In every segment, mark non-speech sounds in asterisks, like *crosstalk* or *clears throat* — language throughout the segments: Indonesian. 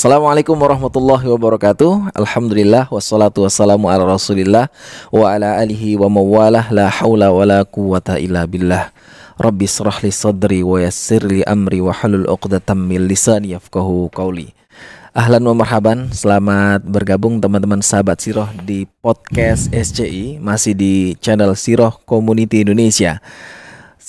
Assalamualaikum warahmatullahi wabarakatuh. Alhamdulillah Wassalatu wassalamu ala rasulillah Wa ala alihi wa mawalah. La hawla wa la quwata illa billah. Rabbi srah li sadri wa yassir li amri Wa halul uqdatam min lisani yafkahu qawli. Ahlan wa marhaban Selamat bergabung teman-teman sahabat Siroh Di podcast SCI Masih di channel Siroh Community Indonesia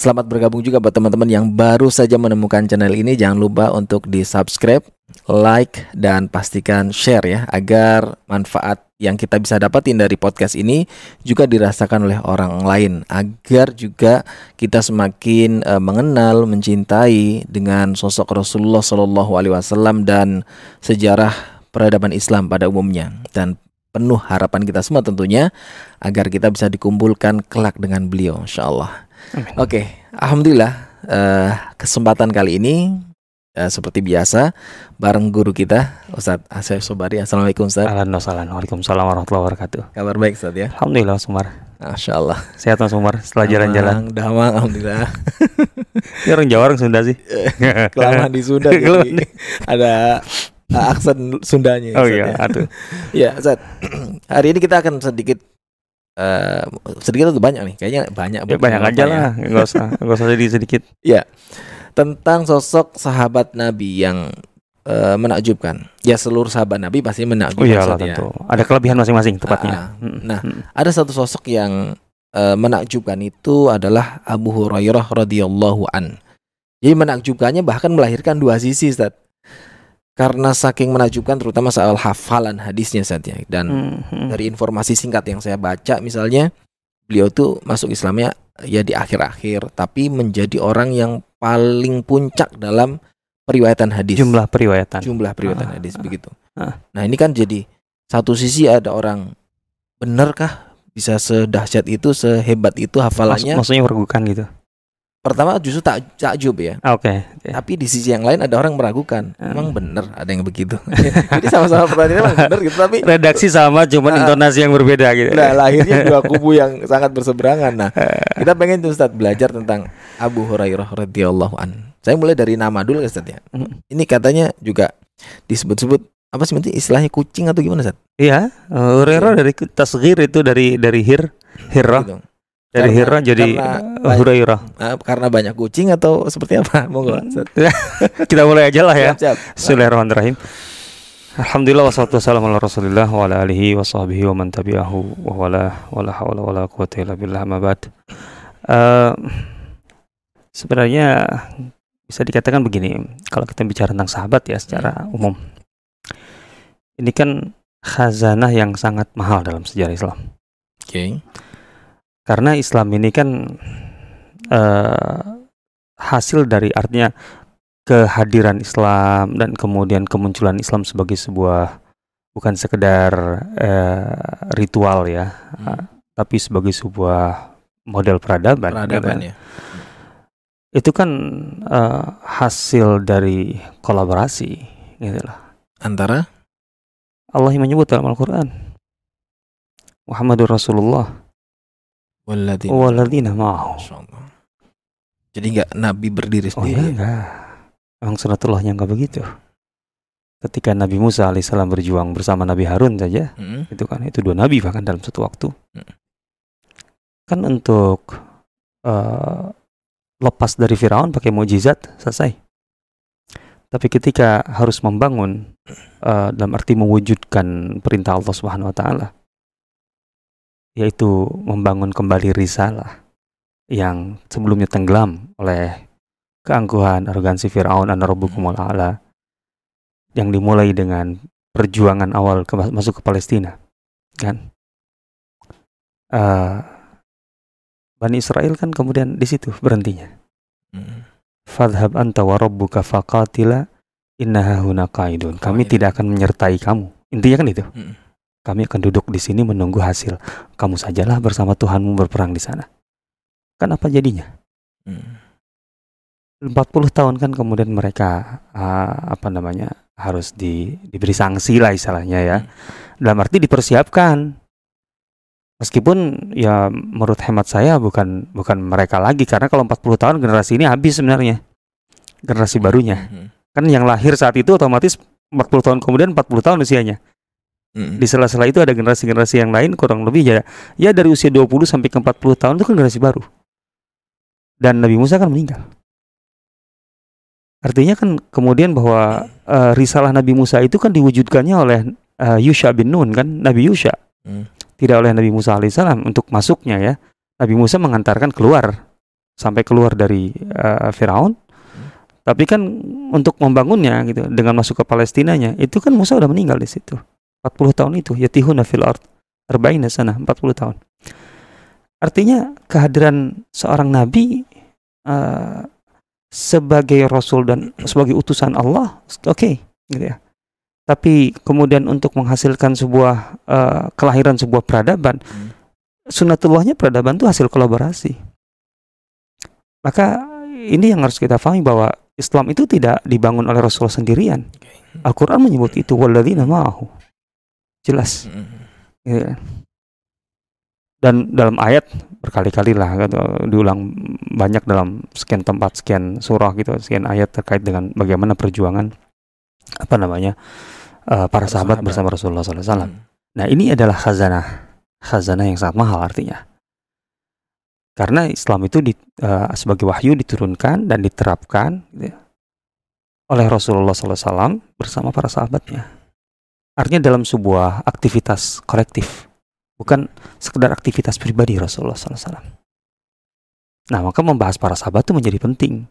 Selamat bergabung juga buat teman-teman yang baru saja menemukan channel ini. Jangan lupa untuk di subscribe like dan pastikan share ya agar manfaat yang kita bisa dapatin dari podcast ini juga dirasakan oleh orang lain. Agar juga kita semakin uh, mengenal mencintai dengan sosok Rasulullah Shallallahu Alaihi Wasallam dan sejarah peradaban Islam pada umumnya. Dan penuh harapan kita semua tentunya agar kita bisa dikumpulkan kelak dengan beliau Insya Allah. Oke, okay, alhamdulillah uh, kesempatan kali ini Ya, seperti biasa bareng guru kita Ustadz Asef Sobari. Assalamualaikum Ustaz. Assalamualaikum warahmatullahi wabarakatuh. Kabar baik Ustaz ya? Alhamdulillah Sumar. Masya Allah. Sehat Mas Sumar setelah jalan-jalan. Damang, Alhamdulillah. Ini orang Jawa orang Sunda sih. *laughs* Kelamaan di Sunda *laughs* jadi ada uh, aksen Sundanya. Oh iya, ya. aduh. ya Ustaz. *clears throat* Hari ini kita akan sedikit Uh, sedikit atau banyak nih? Kayaknya banyak. Ya, banyak aja lah, ya. nggak usah, *laughs* nggak usah sedikit sedikit. Ya, tentang sosok sahabat Nabi yang uh, menakjubkan. Ya seluruh sahabat Nabi pasti menakjubkan. Oh iyalah tentu. Ada kelebihan masing-masing tepatnya. Uh, nah, hmm. ada satu sosok yang uh, menakjubkan itu adalah Abu Hurairah radhiyallahu an. Jadi menakjubkannya bahkan melahirkan dua sisi, Ustaz. Karena saking menakjubkan terutama soal hafalan hadisnya Ustaz ya. Dan hmm, hmm. dari informasi singkat yang saya baca misalnya beliau tuh masuk Islamnya ya di akhir-akhir tapi menjadi orang yang paling puncak dalam periwayatan hadis. Jumlah periwayatan. Jumlah periwayatan ah, hadis ah, begitu. Ah. Nah, ini kan jadi satu sisi ada orang benarkah bisa sedahsyat itu, sehebat itu hafalannya? Maksud, maksudnya meragukan gitu. Pertama justru tak takjub ya. Oke. Okay, okay. Tapi di sisi yang lain ada orang meragukan. Hmm. Emang benar ada yang begitu. *laughs* Jadi sama-sama pertanyaan emang benar gitu tapi *laughs* redaksi sama cuman uh, intonasi yang berbeda gitu. Nah, lahirnya dua *laughs* kubu yang sangat berseberangan. Nah, kita pengen tuh Ustaz belajar tentang Abu Hurairah radhiyallahu an. Saya mulai dari nama dulu Ustaz ya. Hmm. Ini katanya juga disebut-sebut apa sih nanti istilahnya kucing atau gimana Ustaz? Iya, Hurairah dari tasghir itu dari dari hir hirah. Gitu dari karena, Hira jadi karena, *laughs* Hurairah. Uh, karena banyak kucing atau seperti apa? *laughs* Monggo. *laughs* Kita mulai aja lah ya. Bismillahirrahmanirrahim. Alhamdulillah wassalatu wassalamu ala Rasulillah wa ala alihi wa sahbihi wa man tabi'ahu wa wala wala hawla wala quwwata illa billah ma ba'd. Uh, sebenarnya bisa dikatakan begini, kalau kita bicara tentang sahabat ya secara hmm. umum. Ini kan khazanah yang sangat mahal dalam sejarah Islam. Oke. Okay karena Islam ini kan uh, hasil dari artinya kehadiran Islam dan kemudian kemunculan Islam sebagai sebuah bukan sekedar uh, ritual ya, hmm. uh, tapi sebagai sebuah model peradaban. Peradaban ya. Itu kan uh, hasil dari kolaborasi, gitu lah. Antara Allah yang menyebut dalam Al-Quran Muhammadur Rasulullah Waladina, Waladina ma'ahu. Jadi enggak Nabi berdiri sendiri. Oh, enggak. Emang sunatullahnya enggak begitu. Ketika Nabi Musa alaihissalam berjuang bersama Nabi Harun saja, hmm. itu kan itu dua nabi bahkan dalam satu waktu. Hmm. Kan untuk uh, lepas dari Firaun pakai mujizat selesai. Tapi ketika harus membangun uh, dalam arti mewujudkan perintah Allah Subhanahu wa taala, yaitu membangun kembali risalah yang sebelumnya tenggelam oleh keangkuhan arogansi Fir'aun an rabbukumul a'la yang dimulai dengan perjuangan awal ke, masuk ke Palestina kan uh, Bani Israel kan kemudian di situ berhentinya hmm. Fadhab anta wa rabbuka faqatila innaha huna qaidun. Kami oh, iya. tidak akan menyertai kamu. Intinya kan itu. Hmm. Kami akan duduk di sini menunggu hasil. Kamu sajalah bersama Tuhanmu berperang di sana. Kan apa jadinya? Hmm. 40 tahun kan kemudian mereka uh, apa namanya harus di, diberi sanksi lah istilahnya ya. Hmm. Dalam arti dipersiapkan. Meskipun ya menurut hemat saya bukan bukan mereka lagi karena kalau 40 tahun generasi ini habis sebenarnya. Generasi barunya. Hmm. Kan yang lahir saat itu otomatis 40 tahun kemudian 40 tahun usianya. Mm. Di sela-sela itu ada generasi-generasi yang lain kurang lebih ya ya dari usia 20 sampai ke 40 tahun itu kan generasi baru. Dan Nabi Musa kan meninggal. Artinya kan kemudian bahwa eh, risalah Nabi Musa itu kan diwujudkannya oleh eh, Yusha bin Nun kan Nabi Yusha. Hmm. Tidak oleh Nabi Musa alaihissalam untuk masuknya ya. Nabi Musa mengantarkan keluar sampai keluar dari eh, Firaun. Tapi kan untuk membangunnya gitu dengan masuk ke Palestinanya itu kan Musa udah meninggal di situ. 40 tahun itu yatihuna fil ard arba'ina sana 40 tahun. Artinya kehadiran seorang nabi eh, sebagai rasul dan sebagai utusan Allah oke gitu ya. Tapi kemudian untuk menghasilkan sebuah eh, kelahiran sebuah peradaban Hmm. sunnatullahnya peradaban itu hasil kolaborasi. Maka ini yang harus kita pahami bahwa Islam itu tidak dibangun oleh Rasulullah sendirian. Al-Quran menyebut itu walladzina ma'ahu. Jelas. Mm. ya. Dan dalam ayat berkali-kali lah gitu, diulang banyak dalam sekian tempat, sekian surah gitu, sekian ayat terkait dengan bagaimana perjuangan apa namanya eh, para sahabat sahabat. bersama Rasulullah SAW. Mm. Nah ini adalah khazanah, khazanah yang sangat mahal artinya. Karena Islam itu di, eh, sebagai wahyu diturunkan dan diterapkan gitu ya, oleh Rasulullah SAW bersama para sahabatnya. Artinya dalam sebuah aktivitas kolektif, bukan sekedar aktivitas pribadi Rasulullah SAW. Nah maka membahas para sahabat itu menjadi penting.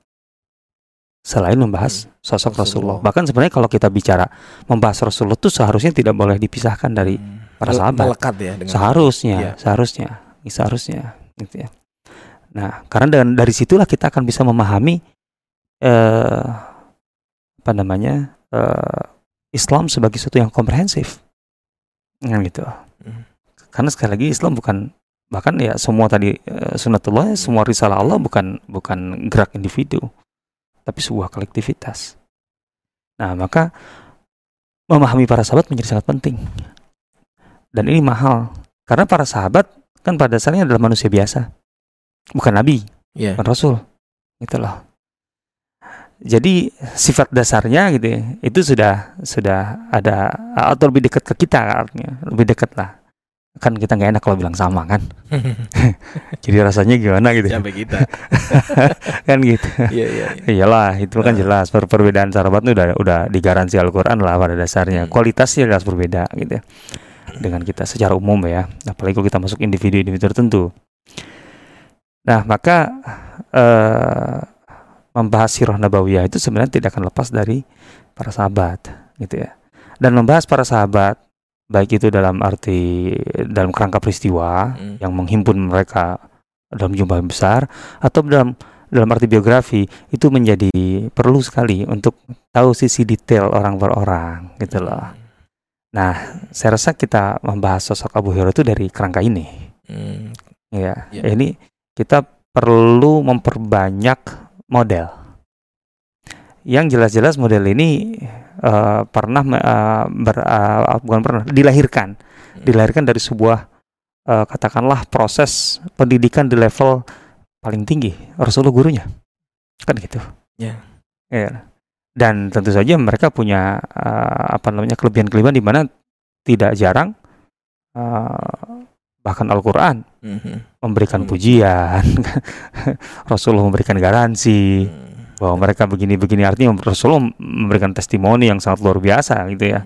Selain membahas sosok Rasulullah. Rasulullah. Bahkan sebenarnya kalau kita bicara membahas Rasulullah itu seharusnya tidak boleh dipisahkan dari Mm. para sahabat. Melekat ya dengan seharusnya Iya. seharusnya seharusnya gitu ya nah karena dengan dari situlah kita akan bisa memahami eh apa namanya eh Islam sebagai sesuatu yang komprehensif. Nah, gitu. Mm. karena sekali lagi Islam bukan bahkan ya semua tadi eh, sunatullah semua risalah Allah bukan bukan gerak individu tapi sebuah kolektivitas. Nah maka memahami para sahabat menjadi sangat penting. Dan ini mahal karena para sahabat kan pada dasarnya adalah manusia biasa bukan nabi Iya. bukan rasul gitu loh jadi sifat dasarnya gitu ya, itu sudah sudah ada atau lebih dekat ke kita artinya lebih dekat lah kan kita nggak enak kalau bilang sama kan *laughs* jadi rasanya gimana gitu Sampai kita. *laughs* kan gitu Iya iya. iya. iyalah itu kan Ah. jelas per perbedaan sahabat itu udah udah digaransi Al-Qur'an lah pada dasarnya Hmm. kualitasnya jelas berbeda gitu ya. dengan kita secara umum ya apalagi kalau kita masuk individu-individu tertentu nah maka eh, membahas sirah nabawiyah itu sebenarnya tidak akan lepas dari para sahabat gitu ya dan membahas para sahabat baik itu dalam arti dalam kerangka peristiwa Mm. yang menghimpun mereka dalam jumlah yang besar atau dalam dalam arti biografi itu menjadi perlu sekali untuk tahu sisi detail orang per orang gitu loh. Nah, saya rasa kita membahas sosok Abu Hurairah itu dari kerangka ini. Mm. Ya, Ya. ini kita perlu memperbanyak model. Yang jelas-jelas model ini eh, pernah eh, ber- eh, bukan pernah dilahirkan, dilahirkan dari sebuah eh, katakanlah proses pendidikan di level paling tinggi Rasulullah gurunya, kan gitu. Ya. Ya. Dan tentu saja mereka punya eh, apa namanya kelebihan-kelebihan di mana tidak jarang bahkan Al-Quran Mhm. memberikan Hmm. pujian, *laughs* Rasulullah memberikan garansi Mm. bahwa mereka begini-begini artinya Rasulullah memberikan testimoni yang sangat luar biasa gitu ya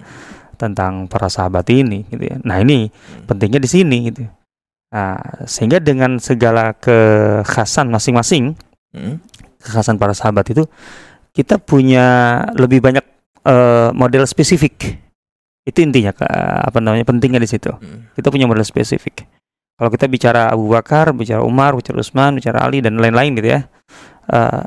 tentang para sahabat ini gitu ya. Nah ini Hmm. pentingnya di sini gitu. Nah, sehingga dengan segala kekhasan masing-masing, Mm. kekhasan para sahabat itu kita punya lebih banyak eh, model spesifik. Itu intinya ke- apa namanya pentingnya di situ. Mm. Kita punya model spesifik. Kalau kita bicara Abu Bakar, bicara Umar, bicara Utsman, bicara Ali dan lain-lain gitu ya. Eh,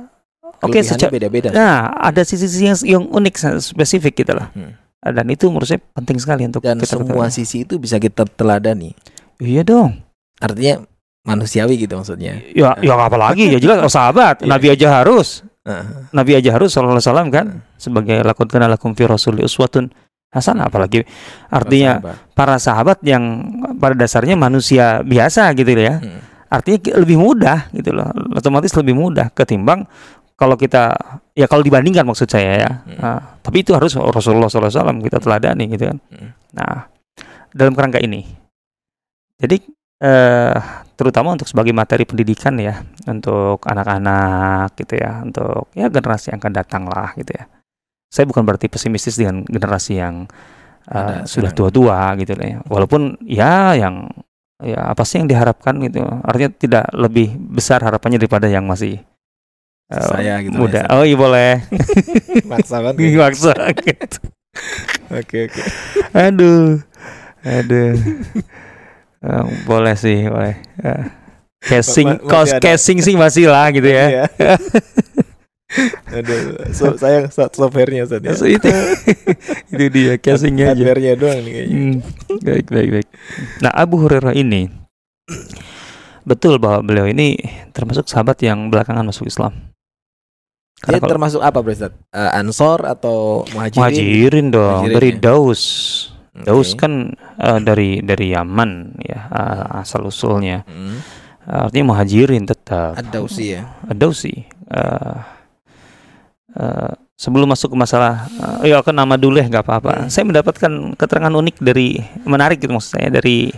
Oke, Kelebihannya secara beda-beda. Nah, ada sisi-sisi yang, yang unik spesifik gitu loh. Hmm. Dan itu menurut saya penting sekali untuk Dan kita semua ketahui. sisi itu bisa kita teladani. Iya dong. Artinya manusiawi gitu maksudnya. Ya, ya apa lagi ya jelas oh, sahabat. Iya. Nabi aja harus. Heeh. Nabi aja harus sallallahu alaihi wasallam kan sebagai lakon kana lakum fi rasuli uswatun hasanah apalagi artinya Sahabat. para sahabat yang pada dasarnya manusia biasa gitu ya. Hmm. Artinya lebih mudah gitu loh. Otomatis lebih mudah ketimbang kalau kita ya kalau dibandingkan maksud saya ya. Hmm. Nah, tapi itu harus Rasulullah SAW kita teladani gitu kan. Hmm. Nah, dalam kerangka ini, jadi eh, terutama untuk sebagai materi pendidikan ya untuk anak-anak gitu ya, untuk ya generasi yang akan datang lah gitu ya. Saya bukan berarti pesimistis dengan generasi yang eh, Ada sudah sekarang. tua-tua gitu ya. Walaupun ya yang ya apa sih yang diharapkan gitu. Artinya tidak lebih besar harapannya daripada yang masih eh, Saya gitu muda. lah ya, Oh iya boleh. *laughs* Maksa banget. ya. Maksa *laughs* gitu. Oke oke. Aduh. Aduh. Eh, boleh sih, boleh. Eh, casing, cost casing sih masih lah gitu ya. *laughs* Aduh, so, sayang saat software-nya Ustaz ya. So, itu, *laughs* itu dia casingnya aja. Hardware-nya doang nih kayaknya. Hmm, baik, baik, baik. Nah, Abu Hurairah ini betul bahwa beliau ini termasuk sahabat yang belakangan masuk Islam. Dia Karena kalau termasuk apa, Ustaz? Eh, Ansor atau Muhajirin? muhajirin dong Muhajirin dari ya? Daus. Oke. Daus kan eh, dari dari Yaman ya eh, asal usulnya. Hmm. Artinya muhajirin tetap. Ad-Dausi ya. Dausi. Eh, eh, sebelum masuk ke masalah, eh, ya ke nama dulu ya nggak apa-apa. Hmm. Saya mendapatkan keterangan unik dari menarik gitu maksud saya dari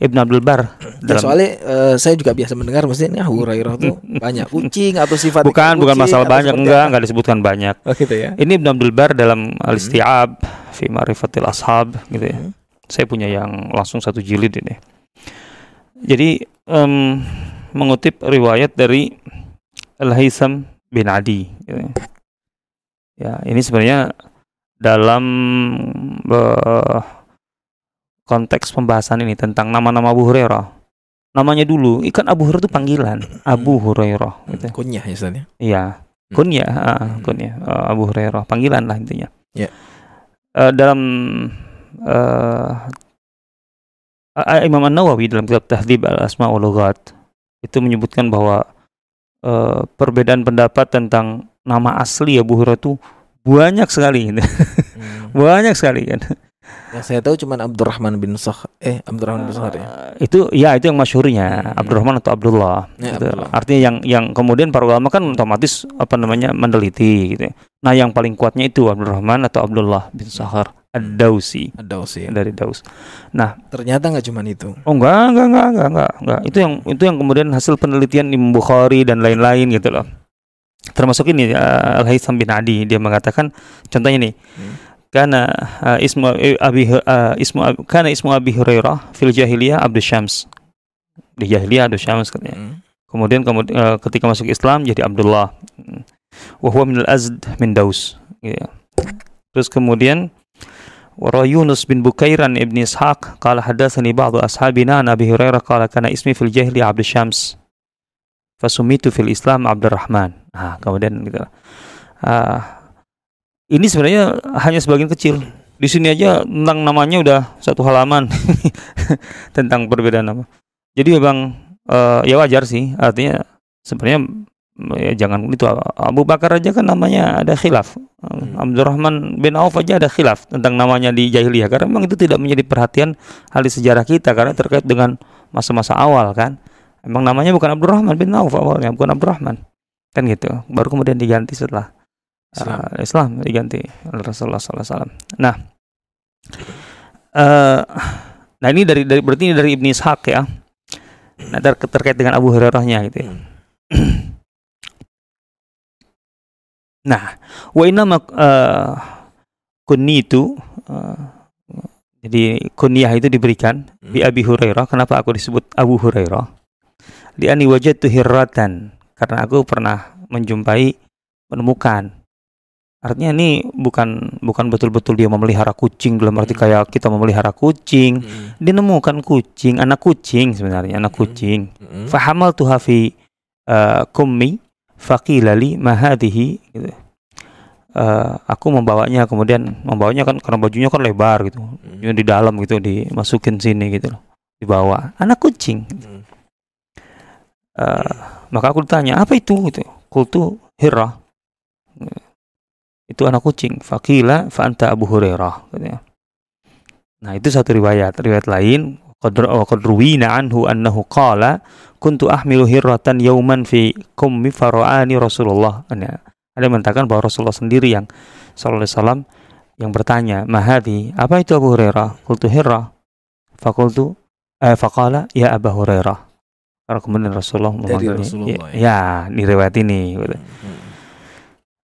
Ibn Abdul Bar Ya, dalam soalnya eh, saya juga biasa mendengar maksudnya Abu Hurairah tuh *laughs* banyak kucing atau sifat bukan bukan masalah banyak enggak enggak disebutkan banyak. Oh gitu ya. Ini Ibn Abdul Bar dalam Al-Isti'ab fi Ma'rifatil Ashab gitu ya. Hmm. Saya punya yang langsung satu jilid ini. Jadi em, mengutip riwayat dari Al-Haitham bin Adi. gitu ya. Ya, ini sebenarnya dalam eh, konteks pembahasan ini tentang nama-nama Abu Hurairah. Namanya dulu, ikan Abu Hurairah itu panggilan, Abu Hurairah. Gitu. Kunyah ya Ustaz ya. Iya, Hmm. kunyah, ah, Hmm. kunyah eh, Abu Hurairah, panggilan lah intinya. Ya. Eh, dalam eh, eh, Imam An Nawawi dalam kitab Tahdhib al Asma wal Lughat itu menyebutkan bahwa eh, perbedaan pendapat tentang nama asli Abu Hurairah itu banyak sekali, gitu. Hmm. *laughs* banyak sekali kan. Yang saya tahu cuma Abdurrahman bin Sakh eh Abdurrahman bin Sakhr ya. Eh, itu ya itu yang masyhurnya Hmm. Abdurrahman atau Abdullah. Ya, Gitu. Abdullah. Artinya yang yang kemudian para ulama kan otomatis apa namanya meneliti gitu. ya. Nah, yang paling kuatnya itu Abdurrahman atau Abdullah bin Sahar Ad-Dausi Ad-Dausi ya. dari Daus. Ternyata nggak cuma itu. Oh enggak, enggak, enggak, enggak, enggak, enggak. Itu yang itu yang kemudian hasil penelitian Imam Bukhari dan lain-lain gitu loh. Termasuk ini uh, Al-Haytham bin Adi dia mengatakan contohnya nih. Hmm. Karena uh, ismu eh, Abi uh, ismu kana ismu Abi Hurairah fil jahiliyah Abdul Syams. Di jahiliyah Abdul Syams katanya. Hmm. Kemudian kemudian eh, ketika masuk Islam jadi Abdullah. Wa huwa min al-Azd min Daus. Gitu. Terus kemudian Wara Yunus bin Bukairan ibn Ishaq qala hadatsani ba'du ashabina an Abi Hurairah qala kana ismi fil jahiliyah Abdul Syams. Fasumitu fil Islam Abdurrahman. Nah, kemudian gitu. Ah, ini sebenarnya hanya sebagian kecil. Di sini aja tentang namanya udah satu halaman *laughs* tentang perbedaan nama. Jadi memang eh, ya wajar sih artinya sebenarnya mm, ya jangan itu Abu Bakar aja kan namanya ada khilaf Hmm. Abdurrahman bin Auf aja ada khilaf tentang namanya di jahiliyah karena memang itu tidak menjadi perhatian di sejarah kita karena terkait dengan masa-masa awal kan emang namanya bukan Abdurrahman bin Auf awalnya bukan Abdurrahman kan gitu baru kemudian diganti setelah Islam. uh, Islam diganti oleh Rasulullah SAW nah eh nah ini dari dari berarti ini dari Ibni Ishaq ya nah ter- terkait dengan Abu Hurairahnya gitu ya Hmm. *clears throat* Nah, wa inna uh, kunnitu uh, jadi kunyah itu diberikan bi Abi Hurairah. Kenapa aku disebut Abu Hurairah? Di ani wajadtu hirratan karena aku pernah menjumpai menemukan. Artinya ini bukan bukan betul-betul dia memelihara kucing dalam arti Hmm. kayak kita memelihara kucing. Hmm. Dia nemukan kucing, anak kucing sebenarnya, anak Hmm. kucing. Hmm. Fahamaltuha fi uh, kummi faqila li ma hadhihi gitu. Eh, aku membawanya kemudian membawanya kan karena bajunya kan lebar gitu. Hmm. Di dalam gitu dimasukin sini gitu loh. Dibawa anak kucing. Hmm. Eh, maka aku ditanya, "Apa itu?" gitu. Kultu Hira. Itu anak kucing. Faqila fa anta Abu Hurairah katanya. Nah, itu satu riwayat. Riwayat lain qad wa qad ruwina anhu annahu qala kuntu ahmilu hirratan yauman fi kummi fara'ani Rasulullah. Nah, ada yang mengatakan bahwa Rasulullah sendiri yang sallallahu alaihi wasallam yang bertanya, "Mahadi, apa itu Abu Hurairah?" Qultu Hirra. Fakultu eh faqala ya Abu Hurairah. Kemudian Rasulullah Dari. Rasulullah, ya, ya, di riwayat ini. gitu. Hmm.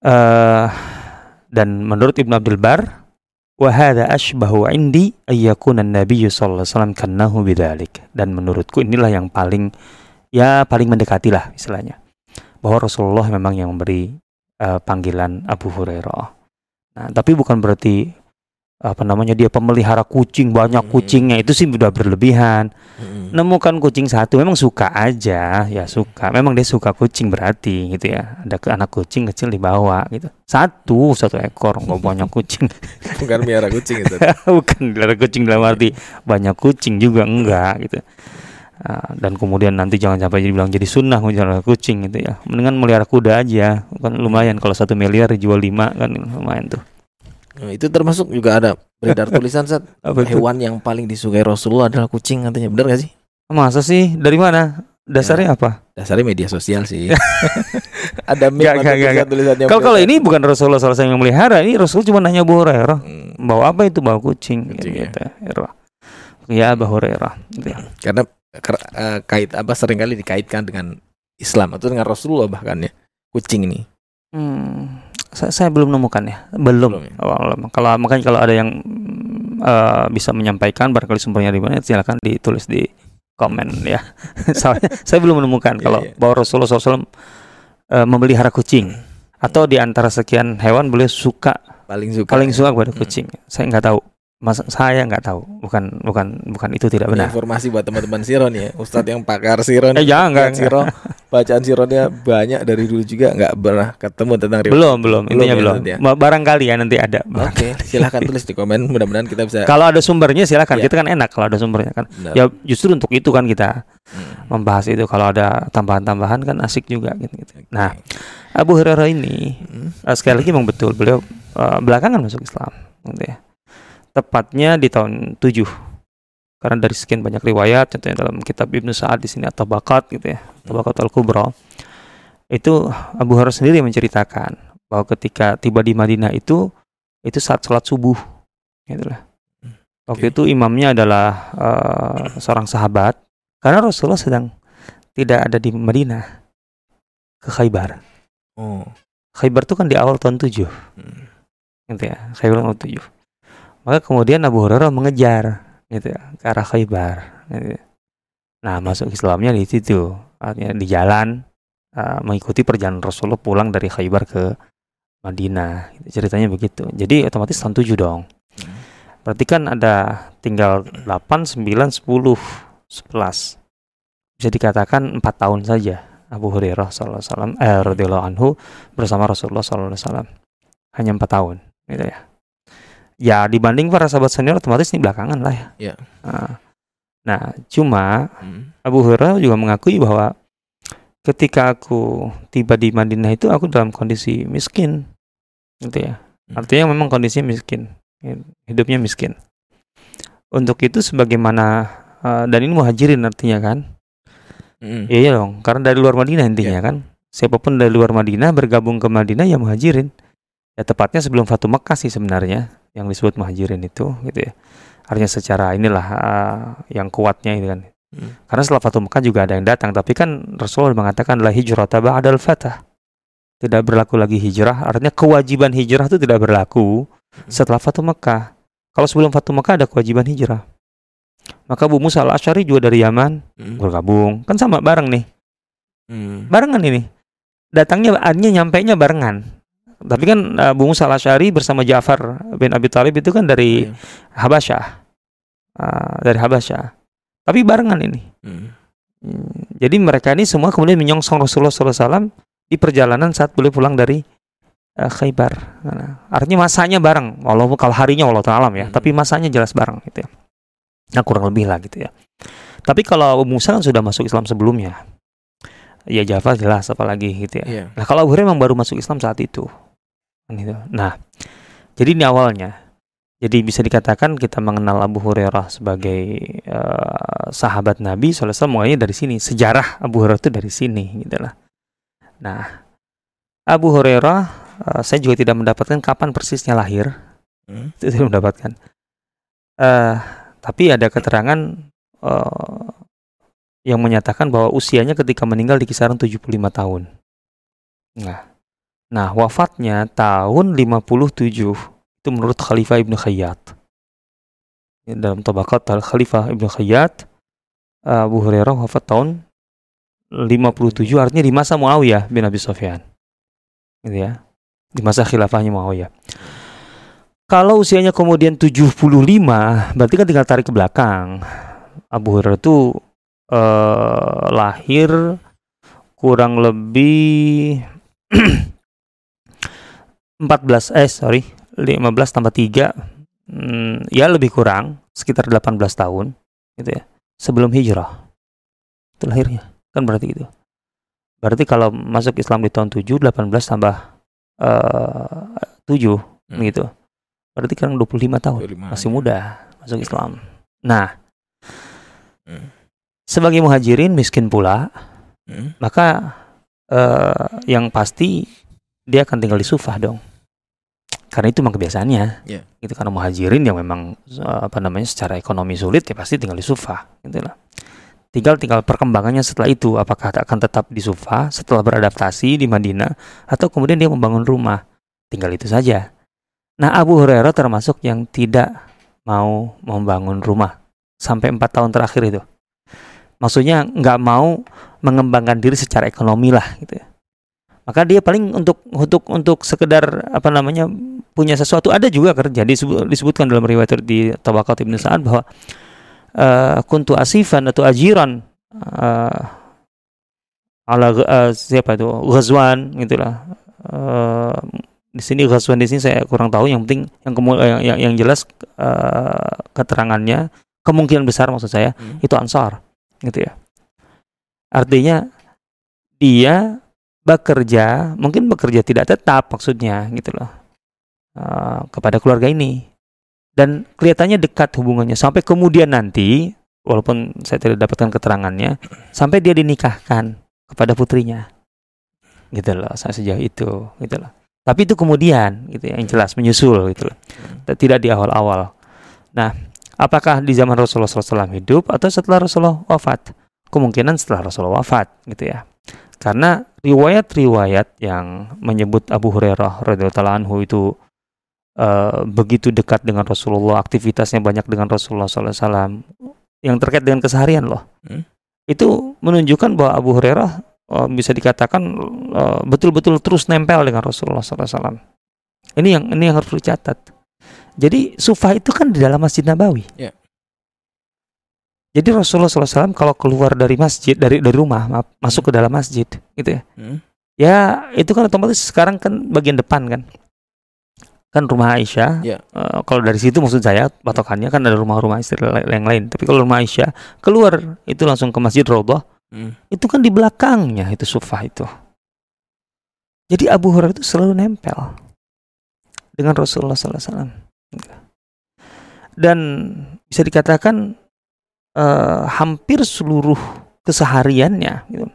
Eh, dan menurut Ibnu Abdul Bar wa hadza ashbahu indi ay yakuna an-nabiy sallallahu alaihi wasallam kannahu bidzalik dan menurutku inilah yang paling ya paling mendekati lah istilahnya bahwa Rasulullah memang yang memberi eh, panggilan Abu Hurairah. Nah, tapi bukan berarti apa namanya dia pemelihara kucing banyak Hmm. kucingnya itu sih udah berlebihan. Hmm. nemukan kucing satu memang suka aja. Ya suka. Memang dia suka kucing berarti gitu ya. Ada ke anak kucing kecil dibawa gitu. Satu satu ekor nggak banyak kucing. *laughs* Bukan miara kucing itu. *laughs* bukan dari kucing dalam arti banyak kucing juga enggak gitu. Ah, dan kemudian nanti jangan sampai dibilang jadi sunnah melihara kucing gitu ya. Mendingan melihara kuda aja. Kan lumayan kalau satu miliar dijual lima kan lumayan tuh Nah, itu termasuk juga ada beredar tulisan saat *laughs* hewan yang paling disukai Rasulullah adalah kucing katanya. Benar gak sih? masa sih dari mana dasarnya apa Dasarnya media sosial sih. *laughs* ada meme nggak, tulisan-tulisannya. kalau kalau ini bukan Rasulullah SAW yang melihara ini Rasul cuma nanya Abu Hurairah Hmm, bawa apa itu bawa kucing, Kucing, gitu ya. ya Abu Hurairah gitu ya. karena eh, kait apa sering kali dikaitkan dengan Islam atau dengan Rasulullah bahkan ya. Kucing ini. Hmm, saya, saya belum nemukan ya belum, Belum ya? Oh, kalau makanya kalau ada yang eh, bisa menyampaikan barangkali sumbernya di mana silakan ditulis di komen ya *laughs* soalnya saya belum menemukan Iya, kalau iya. bahwa Rasulullah SAW eh, memelihara kucing atau di antara sekian hewan beliau suka Paling suka. paling suka kepada Hmm. kucing saya nggak tahu Mas, saya nggak tahu bukan bukan bukan itu tidak Ini benar informasi buat teman-teman Siron ya. Ustadz yang pakar Siron. Eh, jangan, Lihat nggak, Siro, bacaan Sironnya banyak dari dulu juga nggak pernah ketemu tentang riwayat. belum belum intinya ya, belum ya? Barangkali ya nanti ada Oke, silahkan tulis di komen. Mudah-mudahan kita bisa. kalau ada sumbernya silakan Iya. kita kan enak kalau ada sumbernya kan Benar. ya justru untuk itu kan kita Hmm. membahas itu kalau ada tambahan-tambahan kan asik juga gitu, gitu. Oke. nah Abu Hurairah ini Hmm. eh, sekali lagi memang betul beliau eh, belakangan masuk Islam gitu ya tepatnya di tahun 7 karena dari sekian banyak riwayat contohnya dalam kitab Ibnu Sa'ad di sini atau bakat gitu ya Tabakat al-Kubra itu Abu Hurairah sendiri yang menceritakan bahwa ketika tiba di Madinah itu itu saat sholat subuh gitu lah. Waktu Oke. itu imamnya adalah eh, seorang sahabat karena Rasulullah sedang tidak ada di Madinah ke Khaybar. Oh. Khaybar itu kan di awal tahun 7 Hmm. gitu ya. Khaybar tahun 7. Maka kemudian Abu Hurairah mengejar gitu ya ke arah Khaybar gitu ya. Nah, masuk Islamnya di situ. Artinya di jalan uh, mengikuti perjalanan Rasulullah pulang dari Khaybar ke Madinah. Gitu. Ceritanya begitu. Jadi otomatis tahun 7 dong. Hmm. Berarti kan ada tinggal 8, 9, 10, 11. Bisa dikatakan 4 tahun saja Abu Hurairah sallallahu alaihi wasallam eh radhiyallahu anhu bersama Rasulullah sallallahu alaihi wasallam. Hanya 4 tahun gitu ya. Ya dibanding para sahabat senior otomatis ini belakangan lah ya. Iya. Nah, Nah, cuma Hmm. Abu Hurairah juga mengakui bahwa ketika aku tiba di Madinah itu aku dalam kondisi miskin, gitu ya. Hmm. Artinya memang kondisinya miskin, hidupnya miskin. Untuk itu sebagaimana eh, dan ini muhajirin artinya kan? Hmm. Iya dong, karena dari luar Madinah intinya kan. Siapa pun dari luar Madinah bergabung ke Madinah ya muhajirin. Ya tepatnya sebelum Fatu Mekah sih sebenarnya yang disebut muhajirin itu, gitu ya. Artinya secara inilah eh, yang kuatnya itu kan. Hmm. Karena setelah Fatu Mekah juga ada yang datang, tapi kan Rasulullah mengatakan la hijrah ba'dal fatah. Tidak berlaku lagi hijrah, artinya kewajiban hijrah itu tidak berlaku setelah Fatu Mekah. Kalau sebelum Fatu Mekah ada kewajiban hijrah. Maka Abu Musa al-Asy'ari juga dari Yaman Hmm. bergabung. Kan sama bareng nih. Hmm. Barengan ini. Datangnya artinya nyampainya barengan. Tapi kan Abu Musa al-Asy'ari bersama Ja'far bin Abi Thalib itu kan dari Iya. Habasyah. Ah, dari Habasyah. Tapi barengan ini. Hmm, Jadi mereka ini semua kemudian menyongsong Rasulullah SAW di perjalanan saat beliau pulang dari eh, Khaybar. Nah, artinya masanya bareng, walaupun kalau harinya Allah alam ya, Hmm. tapi masanya jelas bareng gitu ya. Nah kurang lebih lah gitu ya. Tapi kalau Musa kan sudah masuk Islam sebelumnya, ya Jafar jelas apalagi gitu ya. Iya. Nah kalau Abu Hurairah memang baru masuk Islam saat itu. Gitu. Nah, jadi ini awalnya. Jadi bisa dikatakan kita mengenal Abu Hurairah sebagai uh, sahabat Nabi SAW mulainya dari sini. Sejarah Abu Hurairah itu dari sini, gitu lah. Nah, Abu Hurairah, uh, saya juga tidak mendapatkan kapan persisnya lahir. Hmm. Itu tidak mendapatkan. Uh, tapi ada keterangan uh, yang menyatakan bahwa usianya ketika meninggal di kisaran 75 tahun. Nah, nah wafatnya tahun 57 itu menurut Khalifah Ibnu Khayyat. Dalam tabakat Khalifah Ibnu Khayyat, Abu Hurairah wafat tahun 57 artinya di masa Muawiyah bin Abi Sufyan. Gitu ya. Di masa khilafahnya Muawiyah. Kalau usianya kemudian 75, berarti kan tinggal tarik ke belakang. Abu Hurairah itu uh, lahir kurang lebih *clears throat* 14 eh sorry 15 tambah 3 hmm, ya lebih kurang sekitar 18 tahun gitu ya sebelum hijrah itu lahirnya kan berarti gitu berarti kalau masuk Islam di tahun 7 18 tambah uh, 7 hmm. gitu berarti kan 25 tahun 25, masih muda masuk Islam nah hmm. sebagai muhajirin miskin pula hmm. maka uh, yang pasti dia akan tinggal di Sufah dong karena itu memang kebiasaannya. Yeah. gitu karena muhajirin yang memang eh, apa namanya secara ekonomi sulit ya pasti tinggal di Sufa gitu lah. Tinggal tinggal perkembangannya setelah itu apakah akan tetap di Sufa setelah beradaptasi di Madinah atau kemudian dia membangun rumah. Tinggal itu saja. Nah Abu Hurairah termasuk yang tidak mau membangun rumah. Sampai empat tahun terakhir itu. Maksudnya nggak mau mengembangkan diri secara ekonomi lah gitu ya. Maka dia paling untuk untuk untuk sekedar apa namanya punya sesuatu ada juga kerja. Disebut, disebutkan dalam riwayat di Tawakat Ibnu Sa'ad bahwa uh, kuntu asifan atau ajiran uh, ala uh, siapa itu? Ghazwan gitulah. Uh, di sini Ghazwan di sini saya kurang tahu. Yang penting yang yang, yang, yang jelas uh, keterangannya kemungkinan besar maksud saya hmm. itu ansar gitu ya. Artinya dia bekerja, mungkin bekerja tidak tetap maksudnya gitu loh uh, kepada keluarga ini. Dan kelihatannya dekat hubungannya. Sampai kemudian nanti walaupun saya tidak dapatkan keterangannya sampai dia dinikahkan kepada putrinya. Gitu loh saya sejauh itu gitu loh. Tapi itu kemudian gitu ya, yang jelas menyusul gitu loh. Tidak di awal-awal. Nah apakah di zaman Rasulullah SAW hidup atau setelah Rasulullah wafat? Kemungkinan setelah Rasulullah wafat gitu ya. Karena riwayat-riwayat yang menyebut Abu Hurairah radhiyallahu anhu itu uh, begitu dekat dengan Rasulullah, aktivitasnya banyak dengan Rasulullah SAW, yang terkait dengan keseharian loh. Hmm? Itu menunjukkan bahwa Abu Hurairah uh, bisa dikatakan eh, betul-betul uh, terus nempel dengan Rasulullah SAW. Ini yang ini yang harus dicatat. Jadi Sufa itu kan di dalam Masjid Nabawi. Yeah. Jadi Rasulullah SAW kalau keluar dari masjid dari dari rumah maaf, masuk ke dalam masjid gitu ya. Hmm. Ya itu kan otomatis sekarang kan bagian depan kan. Kan rumah Aisyah. Yeah. Ya. Uh, kalau dari situ maksud saya patokannya kan ada rumah-rumah istri yang lain. Tapi kalau rumah Aisyah keluar itu langsung ke masjid Raudhah. Hmm. Itu kan di belakangnya itu sufah itu. Jadi Abu Hurairah itu selalu nempel dengan Rasulullah SAW. Dan bisa dikatakan uh, hampir seluruh kesehariannya gitu,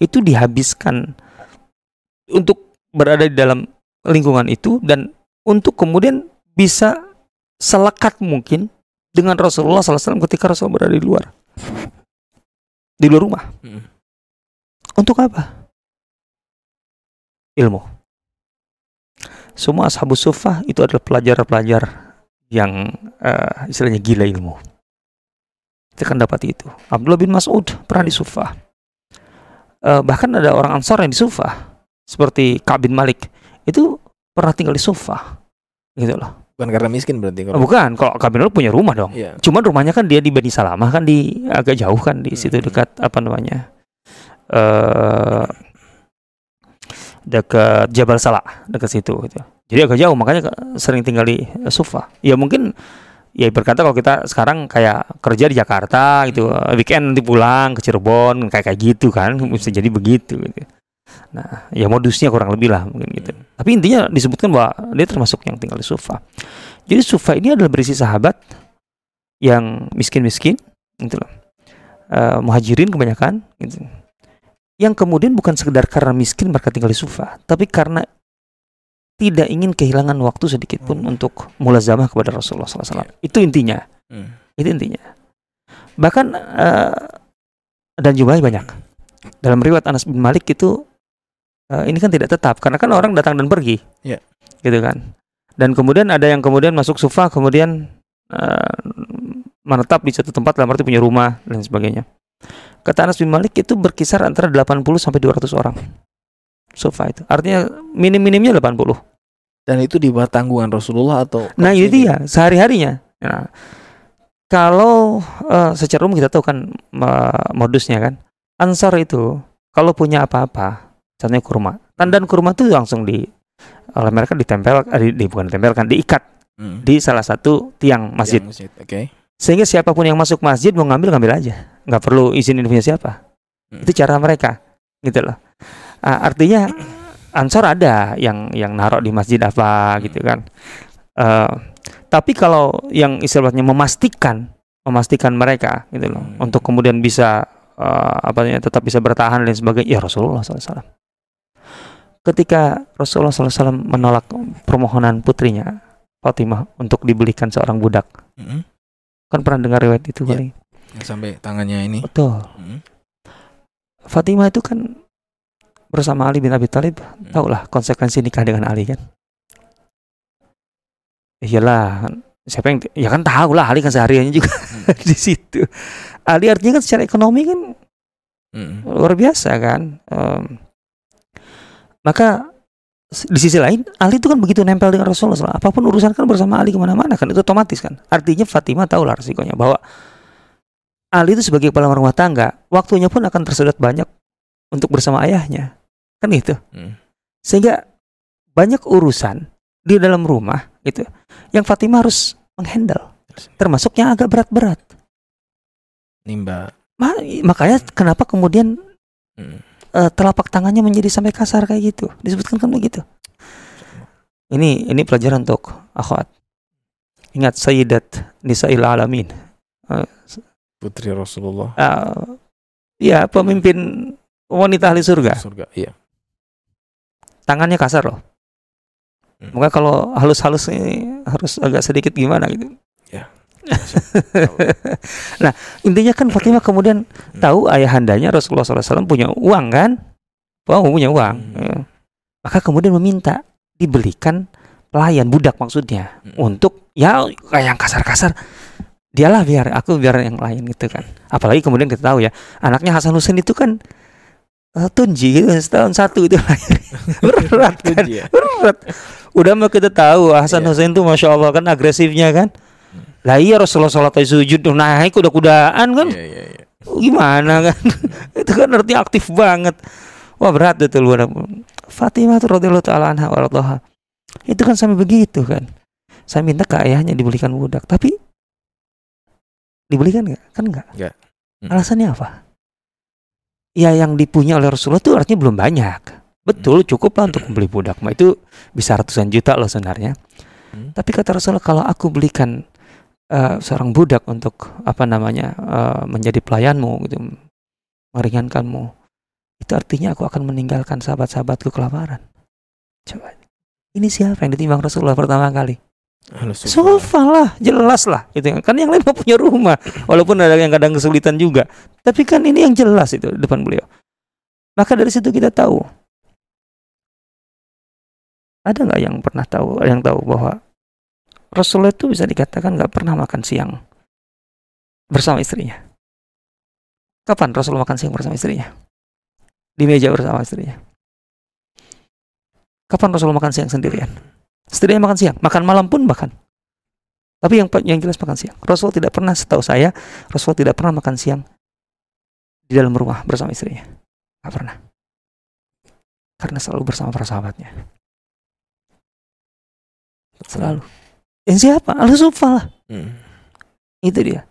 itu dihabiskan untuk berada di dalam lingkungan itu dan untuk kemudian bisa selekat mungkin dengan Rasulullah SAW ketika Rasul berada di luar di luar rumah hmm. untuk apa ilmu semua ashabus sufah itu adalah pelajar-pelajar yang uh, istilahnya gila ilmu kita akan dapat itu. Abdullah bin Mas'ud pernah di Sufah. Uh, bahkan ada orang Ansor yang di Sufah. Seperti Ka'ab bin Malik. Itu pernah tinggal di Sufah. Gitu loh. Bukan karena miskin berarti kalau... Bukan, kalau Malik punya rumah dong. Yeah. Cuman rumahnya kan dia di Bani Salamah kan di agak jauh kan di situ hmm. dekat apa namanya? Uh, dekat Jabal Salah, dekat situ gitu. Jadi agak jauh makanya sering tinggal di Sufah. Ya mungkin ya berkata kalau kita sekarang kayak kerja di Jakarta gitu hmm. weekend nanti pulang ke Cirebon kayak kayak gitu kan bisa jadi begitu gitu. Nah ya modusnya kurang lebih lah mungkin gitu hmm. tapi intinya disebutkan bahwa dia termasuk yang tinggal di sofa Jadi sufa ini adalah berisi sahabat yang miskin-miskin, gitu loh. Eh, muhajirin kebanyakan, gitu. Yang kemudian bukan sekedar karena miskin mereka tinggal di sufa, tapi karena tidak ingin kehilangan waktu sedikit pun Hmm. untuk mulazamah kepada Rasulullah SAW. Itu intinya. Hmm. Itu intinya. Bahkan eh, dan jumlahnya banyak. Dalam riwayat Anas bin Malik itu eh, ini kan tidak tetap karena kan orang datang dan pergi. Iya. Gitu kan. Dan kemudian ada yang kemudian masuk sufa kemudian eh, menetap di satu tempat dalam arti punya rumah dan sebagainya. Kata Anas bin Malik itu berkisar antara 80 sampai 200 orang. Sufa itu. Artinya minim-minimnya 80. Dan itu di bawah tanggungan Rasulullah atau Nah itu dia sehari-harinya. Nah, kalau eh, secara umum kita tahu kan eh, modusnya kan, Ansar itu kalau punya apa-apa, contohnya kurma, tandan kurma itu langsung di oleh mereka ditempel, eh, di, di- bukan ditempelkan, diikat Hmm. di salah satu tiang masjid. Yang masjid. Oke. Sehingga siapa pun yang masuk masjid mau ngambil ngambil aja, nggak perlu izin punya siapa. Hmm. Itu cara mereka, gitu loh. Ah, artinya Ansor ada yang yang naruh di masjid apa gitu kan. Eh, tapi kalau yang istilahnya memastikan memastikan mereka gitu loh Hmm. untuk kemudian bisa eh, apa namanya tetap bisa bertahan dan sebagainya ya Rasulullah SAW. Ketika Rasulullah SAW menolak permohonan putrinya Fatimah untuk dibelikan seorang budak, Hmm. kan pernah dengar riwayat itu Iya. kali? Yang sampai tangannya ini. Betul. Hmm. Fatimah itu kan bersama Ali bin Abi Thalib, tahulah konsekuensi nikah dengan Ali kan. Iyalah, siapa yang ya kan tahu lah Ali kan sehariannya juga *laughs* di situ. Ali artinya kan secara ekonomi kan Hmm. luar biasa kan. Em, maka di sisi lain Ali itu kan begitu nempel dengan Rasulullah SAW. Apa pun urusan kan bersama Ali ke mana-mana kan itu otomatis kan. Artinya Fatimah tahu lah resikonya bahwa Ali itu sebagai kepala rumah tangga waktunya pun akan tersedot banyak untuk bersama ayahnya kan itu. Hmm. Sehingga banyak urusan di dalam rumah gitu yang Fatimah harus menghandle termasuk yang agak berat-berat. Nimba. Ma- makanya kenapa kemudian Hmm. Eh, telapak tangannya menjadi sampai kasar kayak gitu disebutkan kan begitu ini ini pelajaran untuk akhwat ingat sayyidat nisa'il alamin Putri Rasulullah. Eh, ya pemimpin wanita ahli surga Surga. Iya. tangannya kasar loh Hmm. Maka kalau halus-halus ini harus agak sedikit gimana gitu. Ya. Nah intinya kan Fatimah kemudian tahu ayahandanya Rasulullah SAW punya uang kan, wow punya uang, Hmm. Ya. maka kemudian meminta dibelikan pelayan budak maksudnya Hmm. untuk ya kayak yang kasar-kasar dialah biar aku biar yang lain gitu kan apalagi kemudian kita tahu ya anaknya Hasan Husain itu kan eh, tunji gitu setahun satu itu *laughs* berat kan ya. berat udah mah kita tahu Hasan Iya. Husain tuh masya Allah kan agresifnya kan lah iya Rasulullah sholat sujud naik kuda-kudaan kan? Iya, iya, iya. gimana kan? *laughs* Itu kan artinya aktif banget. Wah berat itu luar Fatimah tuh radhiyallahu taala anha waradhaha itu kan sampai begitu kan? Saya minta ke ayahnya dibelikan budak tapi dibelikan nggak? Kan nggak? Nggak. Hmm. alasannya apa? Ya yang dipunya oleh Rasulullah itu artinya belum banyak. Betul cukup lah untuk membeli budak. Mah itu bisa ratusan juta loh sebenarnya. Hmm. tapi kata Rasulullah kalau aku belikan eh, seorang budak untuk apa namanya eh, menjadi pelayanmu gitu meringankanmu itu artinya aku akan meninggalkan sahabat-sahabatku kelaparan coba ini siapa yang ditimbang Rasulullah pertama kali. Sofa lah, jelas lah. Itu kan yang lain mau punya rumah, walaupun ada yang kadang kesulitan juga. Tapi kan ini yang jelas itu depan beliau. Maka dari situ kita tahu. Ada nggak yang pernah tahu, yang tahu bahwa Rasulullah itu bisa dikatakan nggak pernah makan siang bersama istrinya. Kapan Rasulullah makan siang bersama istrinya? Di meja bersama istrinya. Kapan Rasulullah makan siang sendirian? Setidaknya makan siang, makan malam pun bahkan. Tapi yang yang jelas makan siang. Rasul tidak pernah setahu saya, Rasul tidak pernah makan siang di dalam rumah bersama istrinya. Gak pernah. Karena selalu bersama para sahabatnya. Selalu. Yang siapa? Al Sufa lah. Hmm. Itu dia.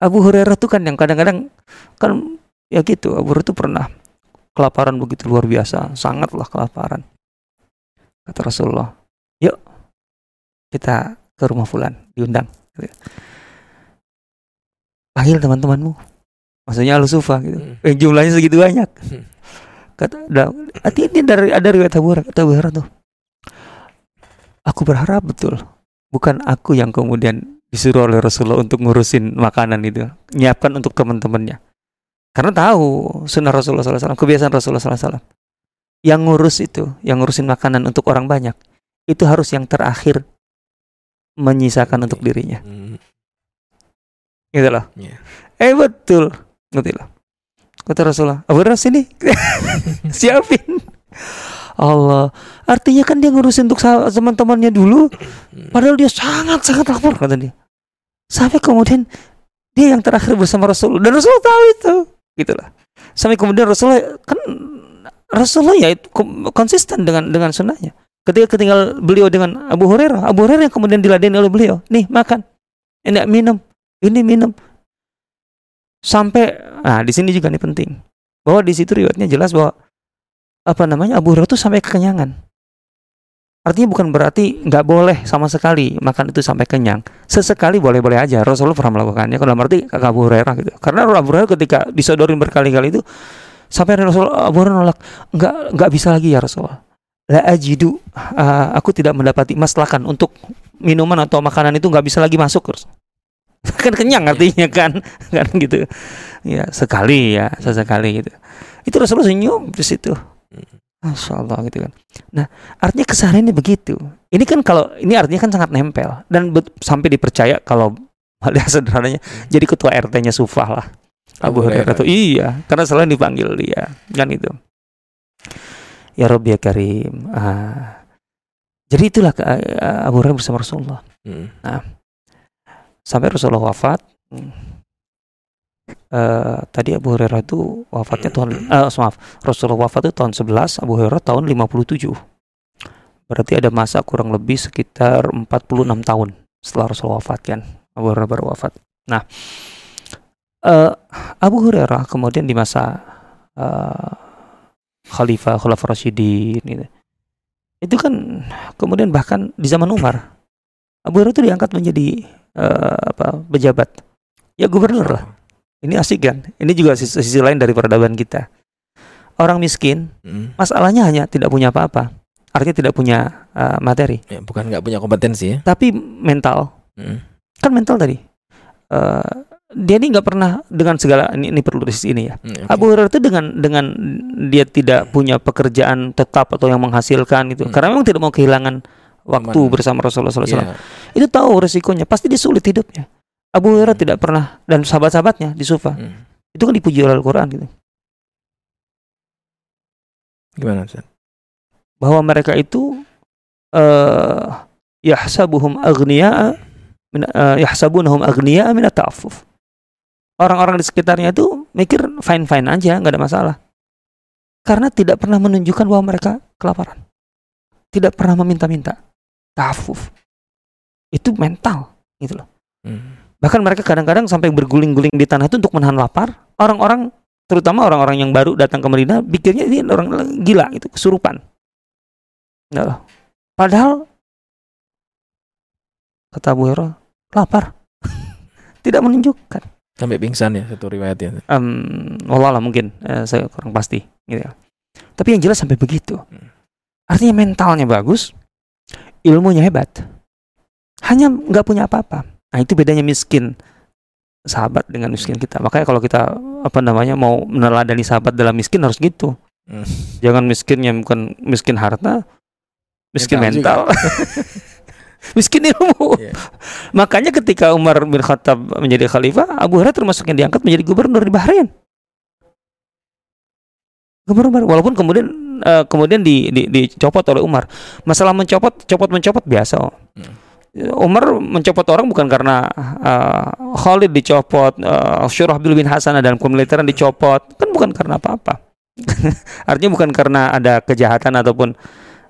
Abu Hurairah tuh kan yang kadang-kadang kan ya gitu. Abu Hurairah tuh pernah kelaparan begitu luar biasa, sangatlah kelaparan. Kata Rasulullah, "Yuk kita ke rumah fulan diundang panggil teman-temanmu maksudnya al sufa gitu Hmm. yang jumlahnya segitu banyak Hmm. kata ini dari ada riwayat Abu Hurairah tuh aku berharap betul bukan aku yang kemudian disuruh oleh Rasulullah untuk ngurusin makanan itu nyiapkan untuk teman-temannya. Karena tahu sunnah Rasulullah SAW kebiasaan Rasulullah SAW yang ngurus itu yang ngurusin makanan untuk orang banyak itu harus yang terakhir menyisakan untuk dirinya. Gitu loh. Iya. eh betul. Ngerti loh. Kata Rasulullah Abu Hurairah sini *laughs* siapin Allah. Artinya kan dia ngurusin untuk teman-temannya dulu. Padahal dia sangat sangat lapar kata dia. Sampai kemudian dia yang terakhir bersama Rasul. Dan Rasul tahu itu. Gitu lah sampai kemudian Rasulullah kan Rasulullah ya itu konsisten dengan dengan sunnahnya. Ketika ketinggal beliau dengan Abu Hurairah Abu Hurairah yang kemudian diladeni oleh beliau. Nih makan. Ini minum. Ini minum. Sampai nah di sini juga nih penting. Bahwa di situ riwayatnya jelas bahwa apa namanya Abu Hurairah itu sampai kekenyangan. Artinya bukan berarti nggak boleh sama sekali makan itu sampai kenyang. Sesekali boleh-boleh aja Rasulullah pernah melakukannya. Kalau berarti kakak Abu Hurairah gitu. Karena Abu Hurairah ketika disodorin berkali-kali itu sampai Rasul Abu Hurairah nolak nggak nggak bisa lagi ya Rasulullah. La ajidu ah, aku tidak mendapati maslakan untuk minuman atau makanan itu nggak bisa lagi masuk *laughs* kan kenyang artinya kan *laughs* kan gitu. Ya sekali ya sesekali gitu. Itu Rasulullah senyum di situ Masya Allah gitu kan. Nah artinya kesehariannya begitu. Ini kan kalau ini artinya kan sangat nempel. Dan bet- sampai dipercaya kalau *laughs* hal sederhananya jadi ketua RT-nya Sufah lah. Abu Hurairah tuh iya. Karena selalu dipanggil dia kan itu ya Rabbi ya Karim ah. jadi itulah ke- ah, Abu Hurairah bersama Rasulullah. Hmm. sampai Rasulullah wafat hmm, eh, tadi Abu Hurairah itu wafatnya tahun eh, maaf Rasulullah wafat itu tahun 11 Abu Hurairah tahun 57 berarti ada masa kurang lebih sekitar 46 tahun setelah Rasulullah wafat kan Abu Hurairah baru wafat. Nah eh, Abu Hurairah kemudian di masa eh, Khalifah Khalifah Rasyidin gitu. itu kan kemudian bahkan di zaman Umar Abu Hurairah itu diangkat menjadi eh, apa pejabat. Ya gubernur lah ini asik kan ini juga sisi, sisi lain dari peradaban kita orang miskin Hmm. masalahnya hanya tidak punya apa-apa artinya tidak punya eh, materi Ya, bukan nggak punya kompetensi ya. tapi mental Hmm. kan mental tadi Eh, dia ini nggak pernah dengan segala ini, ini perlu di ini ya Hmm, oke. Abu Hurairah itu dengan dengan dia tidak punya pekerjaan tetap atau yang menghasilkan gitu Hmm. karena memang tidak mau kehilangan waktu Aman. bersama Rasulullah SAW Iya. itu tahu resikonya pasti dia sulit hidupnya Abu Hurairah tidak pernah dan sahabat-sahabatnya di Sufa. Hmm. itu kan dipuji oleh Al-Quran gitu. Gimana Ustaz? bahwa mereka itu eh yahsabuhum aghniya min eh, yahsabunahum aghniya min ta'affuf orang-orang di sekitarnya itu mikir fine fine aja nggak ada masalah. Karena tidak pernah menunjukkan bahwa mereka kelaparan. Tidak pernah meminta-minta ta'affuf. Itu mental gitu loh. Hmm. Bahkan mereka kadang-kadang sampai berguling-guling di tanah itu untuk menahan lapar. Orang-orang, terutama orang-orang yang baru datang ke Medina, pikirnya ini orang gila, itu kesurupan. Nah, padahal kata Abu Hurairah, lapar. *laughs* Tidak menunjukkan. Sampai pingsan ya satu riwayatnya. Um, wallahualam mungkin, eh, saya kurang pasti. Gitu ya. Tapi yang jelas sampai begitu. Artinya mentalnya bagus, ilmunya hebat. Hanya nggak punya apa-apa. Nah itu bedanya miskin sahabat dengan miskin kita. Makanya kalau kita apa namanya mau meneladani sahabat dalam miskin harus gitu. Hmm. Jangan miskinnya bukan miskin harta, miskin Mental mental, *laughs* miskin ilmu. Iya. Makanya ketika Umar bin Khattab menjadi khalifah, Abu Hurairah termasuk yang diangkat menjadi gubernur di Bahrain. Gubernur, walaupun kemudian eh, kemudian di, di, dicopot oleh Umar. Masalah mencopot, copot mencopot biasa. Hmm. Umar mencopot orang bukan karena uh, Khalid dicopot, uh, Syurahbil bin Hasan dalam kemiliteran dicopot, kan bukan karena apa-apa. *laughs* Artinya bukan karena ada kejahatan ataupun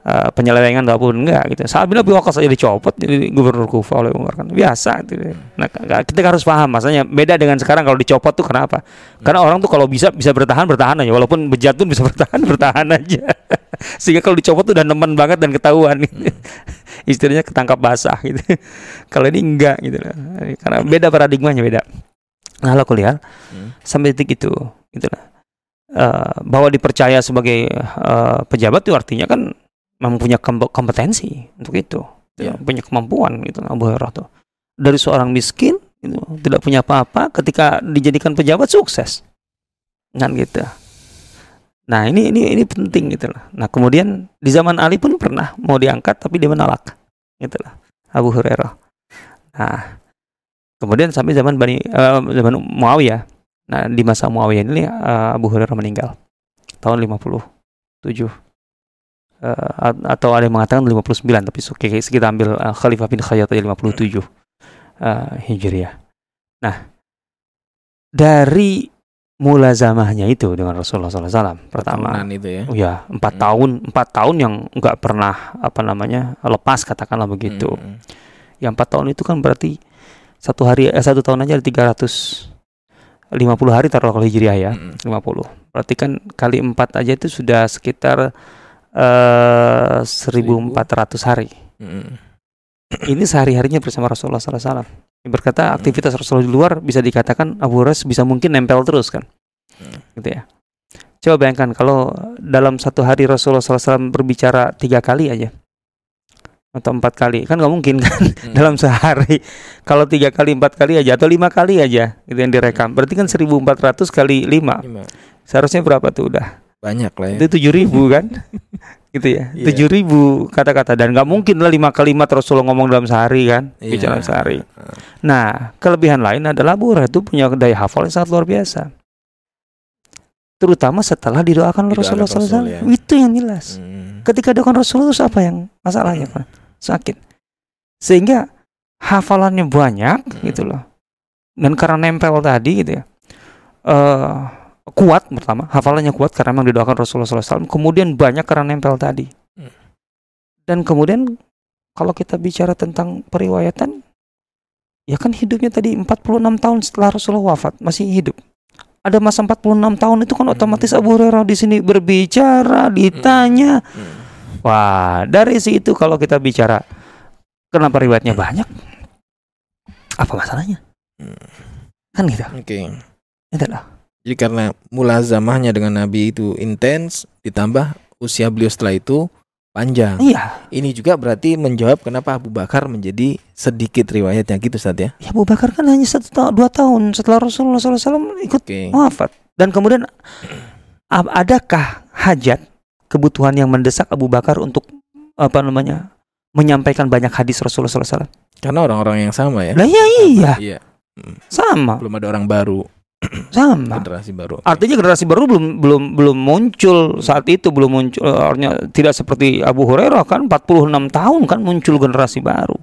uh, penyelewengan ataupun enggak gitu. Saat bin Abi Waqqas aja dicopot jadi gubernur Kufah oleh Umar kan biasa gitu. Nah, kita harus paham masanya beda dengan sekarang kalau dicopot tuh kenapa? Karena orang tuh kalau bisa bisa bertahan bertahan aja walaupun bejat pun bisa *laughs* bertahan bertahan aja. *laughs* Sehingga kalau dicopot tuh udah nemen banget dan ketahuan gitu. Istilahnya ketangkap basah gitu. *laughs* Kalau ini enggak gitu loh. Karena beda paradigmanya beda. Nah, lo kuliah Hmm. sampai titik itu gitu lah. Eh, bahwa dipercaya sebagai eh, pejabat itu artinya kan mempunyai kom- kompetensi untuk itu, Iya. Ya, punya kemampuan gitu Abu Hurairah tuh. Dari seorang miskin gitu, tidak punya apa-apa ketika dijadikan pejabat sukses. Kan gitu. Nah, ini ini ini penting gitu lah. Nah, kemudian di zaman Ali pun pernah mau diangkat tapi dia menolak. Gitu lah. Abu Hurairah. Nah, kemudian sampai zaman Bani eh, zaman Muawiyah. Nah, di masa Muawiyah ini eh, Abu Hurairah meninggal tahun 57. Eh, a- atau ada yang mengatakan 59 tapi oke kita ambil eh, Khalifah bin Khayyat aja 57 eh, Hijriah. Nah, dari mulazamahnya itu dengan Rasulullah SAW pertama Turunan itu ya. Ya, empat Hmm. tahun, empat tahun yang nggak pernah apa namanya lepas katakanlah begitu. Hmm. Yang empat tahun itu kan berarti satu hari, eh, satu tahun aja ada 350 hari taruh kalau hijriah ya, Hmm. 50. Berarti kan kali empat aja itu sudah sekitar eh 1400 hari. Hmm. Ini sehari-harinya bersama Rasulullah SAW. Berkata aktivitas Rasulullah di luar bisa dikatakan Abu Hurairah bisa mungkin nempel terus kan, Hmm. gitu ya. Coba bayangkan kalau dalam satu hari Rasulullah SAW berbicara tiga kali aja atau empat kali kan nggak mungkin kan Hmm. *laughs* dalam sehari kalau tiga kali empat kali aja atau lima kali aja itu yang direkam berarti kan 1400 kali lima Lima. seharusnya berapa tuh udah Banyak lah ya. itu tujuh ribu kan *laughs* gitu ya Iya. tujuh ribu kata-kata dan nggak mungkin lah lima kalimat Rasulullah ngomong dalam sehari kan Iya. bicara sehari nah kelebihan lain adalah Abu Hurairah itu punya daya hafal yang sangat luar biasa terutama setelah didoakan oleh Rasulullah Rasul, SAW ya. itu yang jelas Hmm. ketika doakan Rasulullah itu apa yang masalahnya Pak? sakit sehingga hafalannya banyak Hmm. gitu loh dan karena nempel tadi gitu ya eh kuat pertama hafalannya kuat karena memang didoakan Rasulullah SAW kemudian banyak karena nempel tadi Hmm. dan kemudian kalau kita bicara tentang periwayatan ya kan hidupnya tadi 46 tahun setelah Rasulullah wafat masih hidup ada masa 46 tahun itu kan Hmm. otomatis Abu Hurairah di sini berbicara ditanya Hmm. Wah, dari situ kalau kita bicara kenapa riwayatnya banyak? Apa masalahnya? Kan gitu. Oke. Itu lah. Jadi karena mulazamahnya dengan Nabi itu intens, ditambah usia beliau setelah itu panjang. Iya, Ini juga berarti menjawab kenapa Abu Bakar menjadi sedikit riwayatnya gitu saat ya. ya Abu Bakar kan hanya satu ta- dua tahun setelah Rasulullah SAW ikut Oke. wafat. Dan kemudian adakah hajat kebutuhan yang mendesak Abu Bakar untuk apa namanya menyampaikan banyak hadis Rasulullah SAW? Karena orang-orang yang sama ya. Lah ya iya, Iya. sama, Belum ada orang baru, *clears throat* sama. generasi baru. Artinya generasi baru belum belum belum muncul saat itu belum muncul eh, artinya tidak seperti Abu Hurairah kan 46 tahun kan muncul generasi baru.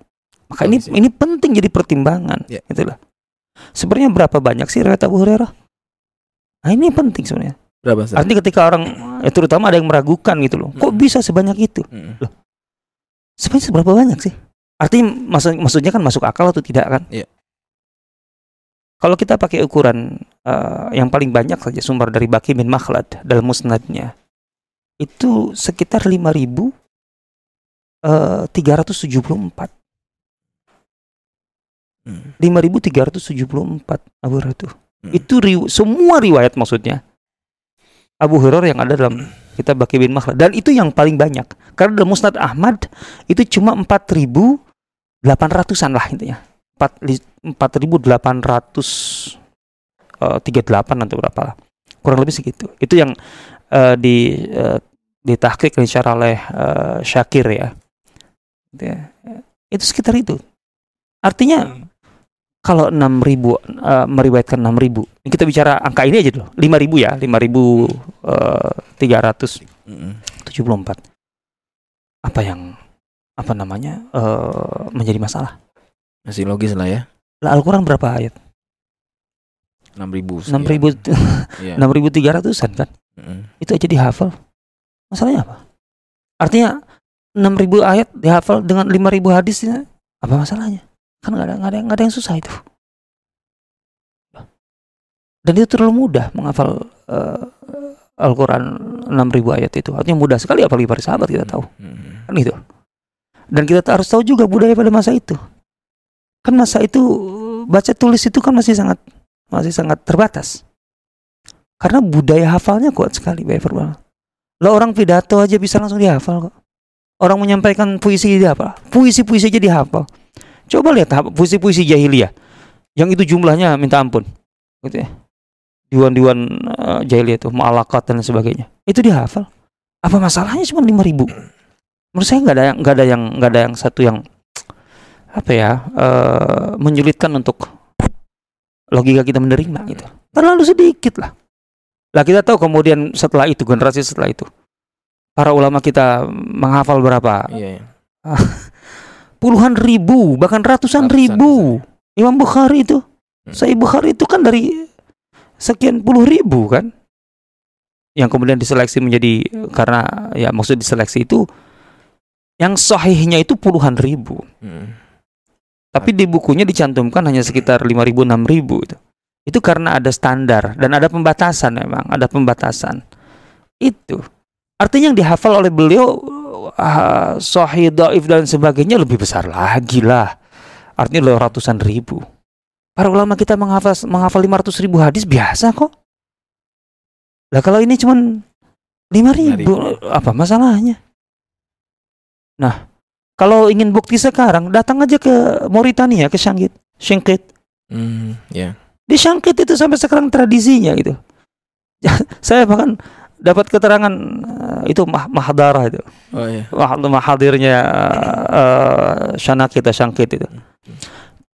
Maka ini ya. ini penting jadi pertimbangan Ya. gitu lah. Sebenarnya berapa banyak sih riwayat Abu Hurairah? Nah, ini penting sebenarnya. Berapa Ustaz? Artinya ketika orang eh, terutama ada yang meragukan gitu loh. Kok bisa sebanyak itu? Mm. Sebenarnya seberapa banyak sih? Artinya maksud, maksudnya kan masuk akal atau tidak kan? Iya. Kalau kita pakai ukuran eh, yang paling banyak saja sumber dari Baki bin Makhlad dalam musnadnya itu sekitar 5000 eh 374 Mm. 5374 Abu Hurairah itu. Mm. Itu riw- semua riwayat maksudnya. Abu Hurairah yang ada dalam kitab Baki bin Makhlad dan itu yang paling banyak. Karena dalam Musnad Ahmad itu cuma 4800-an lah intinya. 4 li- 4800 eh, 38 atau berapa lah. Kurang lebih segitu. Itu yang eh, di eh, ditahqiq secara oleh eh, Syakir ya. Itu sekitar itu. Artinya Mm. kalau 6000 eh, meriwayatkan 6000 ini kita bicara angka ini aja dulu 5000 ya 5374 Mm. apa yang apa namanya eh, menjadi masalah Masih logis lah ya. Lah Al-Quran berapa ayat 6000. 6000 Iya. *laughs* 6300an kan Mm. itu aja dihafal masalahnya apa artinya 6000 ayat dihafal dengan 5000 hadisnya apa masalahnya kan nggak ada nggak ada nggak ada yang susah itu dan itu terlalu mudah menghafal eh, Al-Quran 6000 ayat itu artinya mudah sekali apalagi para sahabat kita tahu Mm. kan gitu Dan kita harus tahu juga budaya pada masa itu. Kan masa itu baca tulis itu kan masih sangat masih sangat terbatas. Karena budaya hafalnya kuat sekali Bapak Verbal. Lah orang pidato aja bisa langsung dihafal kok. Orang menyampaikan puisi dihafal. Puisi-puisi aja dihafal. Coba lihat puisi-puisi jahiliyah. Yang itu jumlahnya minta ampun. Gitu ya. Diwan-diwan uh, jahiliyah itu, mu'alakat dan sebagainya. Itu dihafal. Apa masalahnya cuma 5000 ribu? Menurut saya nggak ada yang nggak ada yang nggak ada yang satu yang apa ya uh, menyulitkan untuk logika kita menerima gitu. Terlalu sedikit lah. Lah kita tahu kemudian setelah itu generasi setelah itu para ulama kita menghafal berapa? Iya, iya. *laughs* Puluhan ribu, bahkan ratusan, Ratusan ribu. Imam Bukhari itu, Hmm. Sahih Bukhari itu kan dari sekian puluh ribu kan? Yang kemudian diseleksi menjadi karena ya maksud diseleksi itu yang sahihnya itu puluhan ribu. Mm. Tapi di bukunya dicantumkan hanya sekitar 5.000 6.000 itu. Itu karena ada standar dan ada pembatasan memang, ada pembatasan. Itu. Artinya yang dihafal oleh beliau uh, sahih, dhaif dan sebagainya lebih besar lagi lah. Artinya loh ratusan ribu. Para ulama kita menghafal menghafal 500 ribu hadis biasa kok. Lah kalau ini cuman 5 ribu, apa masalahnya? Nah, kalau ingin bukti sekarang, datang aja ke Mauritania, ke Shanghai, Shanghai. Mm, ya. Di Shanghai itu sampai sekarang tradisinya gitu. *laughs* Saya bahkan dapat keterangan eh, itu mah mahdarah itu. Oh iya. Mah- Mahadirnya uh, Shanakit atau Shanghai itu.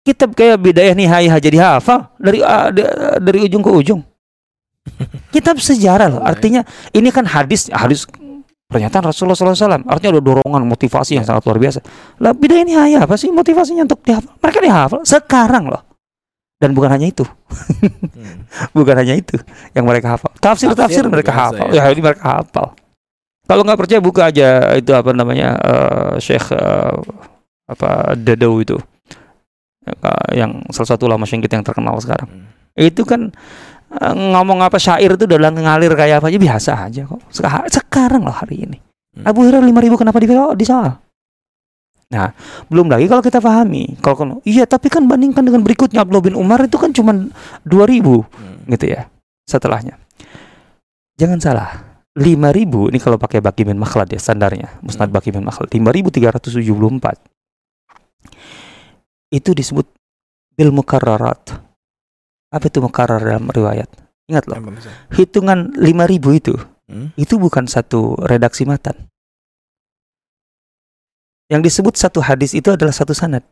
Kitab kayak bidayah nihayah jadi hafal dari da- dari ujung ke ujung. *laughs* Kitab sejarah loh. Artinya ini kan hadis hadis pernyataan Rasulullah SAW. Artinya ada dorongan motivasi yang sangat luar biasa. Lah bidayah nihayah apa sih motivasinya untuk dihafal? Mereka dihafal sekarang loh. Dan bukan hanya itu. Mm. *laughs* bukan hanya itu yang mereka hafal. Tafsir tafsir Tafsir mereka hafal. ya. Ya, ini mereka hafal. Kalau nggak percaya buka aja itu apa namanya eh, Syekh eh, apa Dado itu yang salah satu ulama syengkit yang terkenal sekarang. Mm. Itu kan ngomong apa syair itu udah ngalir kayak apa aja biasa aja kok. Seka- Sekarang loh hari ini. Hmm. Abu Hurairah 5000 kenapa di disoal? Nah, belum lagi kalau kita pahami, kalau kalau- iya tapi kan bandingkan dengan berikutnya Abdullah bin Umar itu kan cuma 2000 Mm. gitu ya setelahnya jangan salah 5000 ini kalau pakai Baki bin Makhlad ya standarnya Musnad Hmm. Baki bin Makhlad 5374 itu disebut bil mukarrarat apa itu mukarrar dalam riwayat? Ingat loh. Maksudnya? hitungan 5000 itu Mm. itu bukan satu redaksi matan. Yang disebut satu hadis itu adalah satu sanad.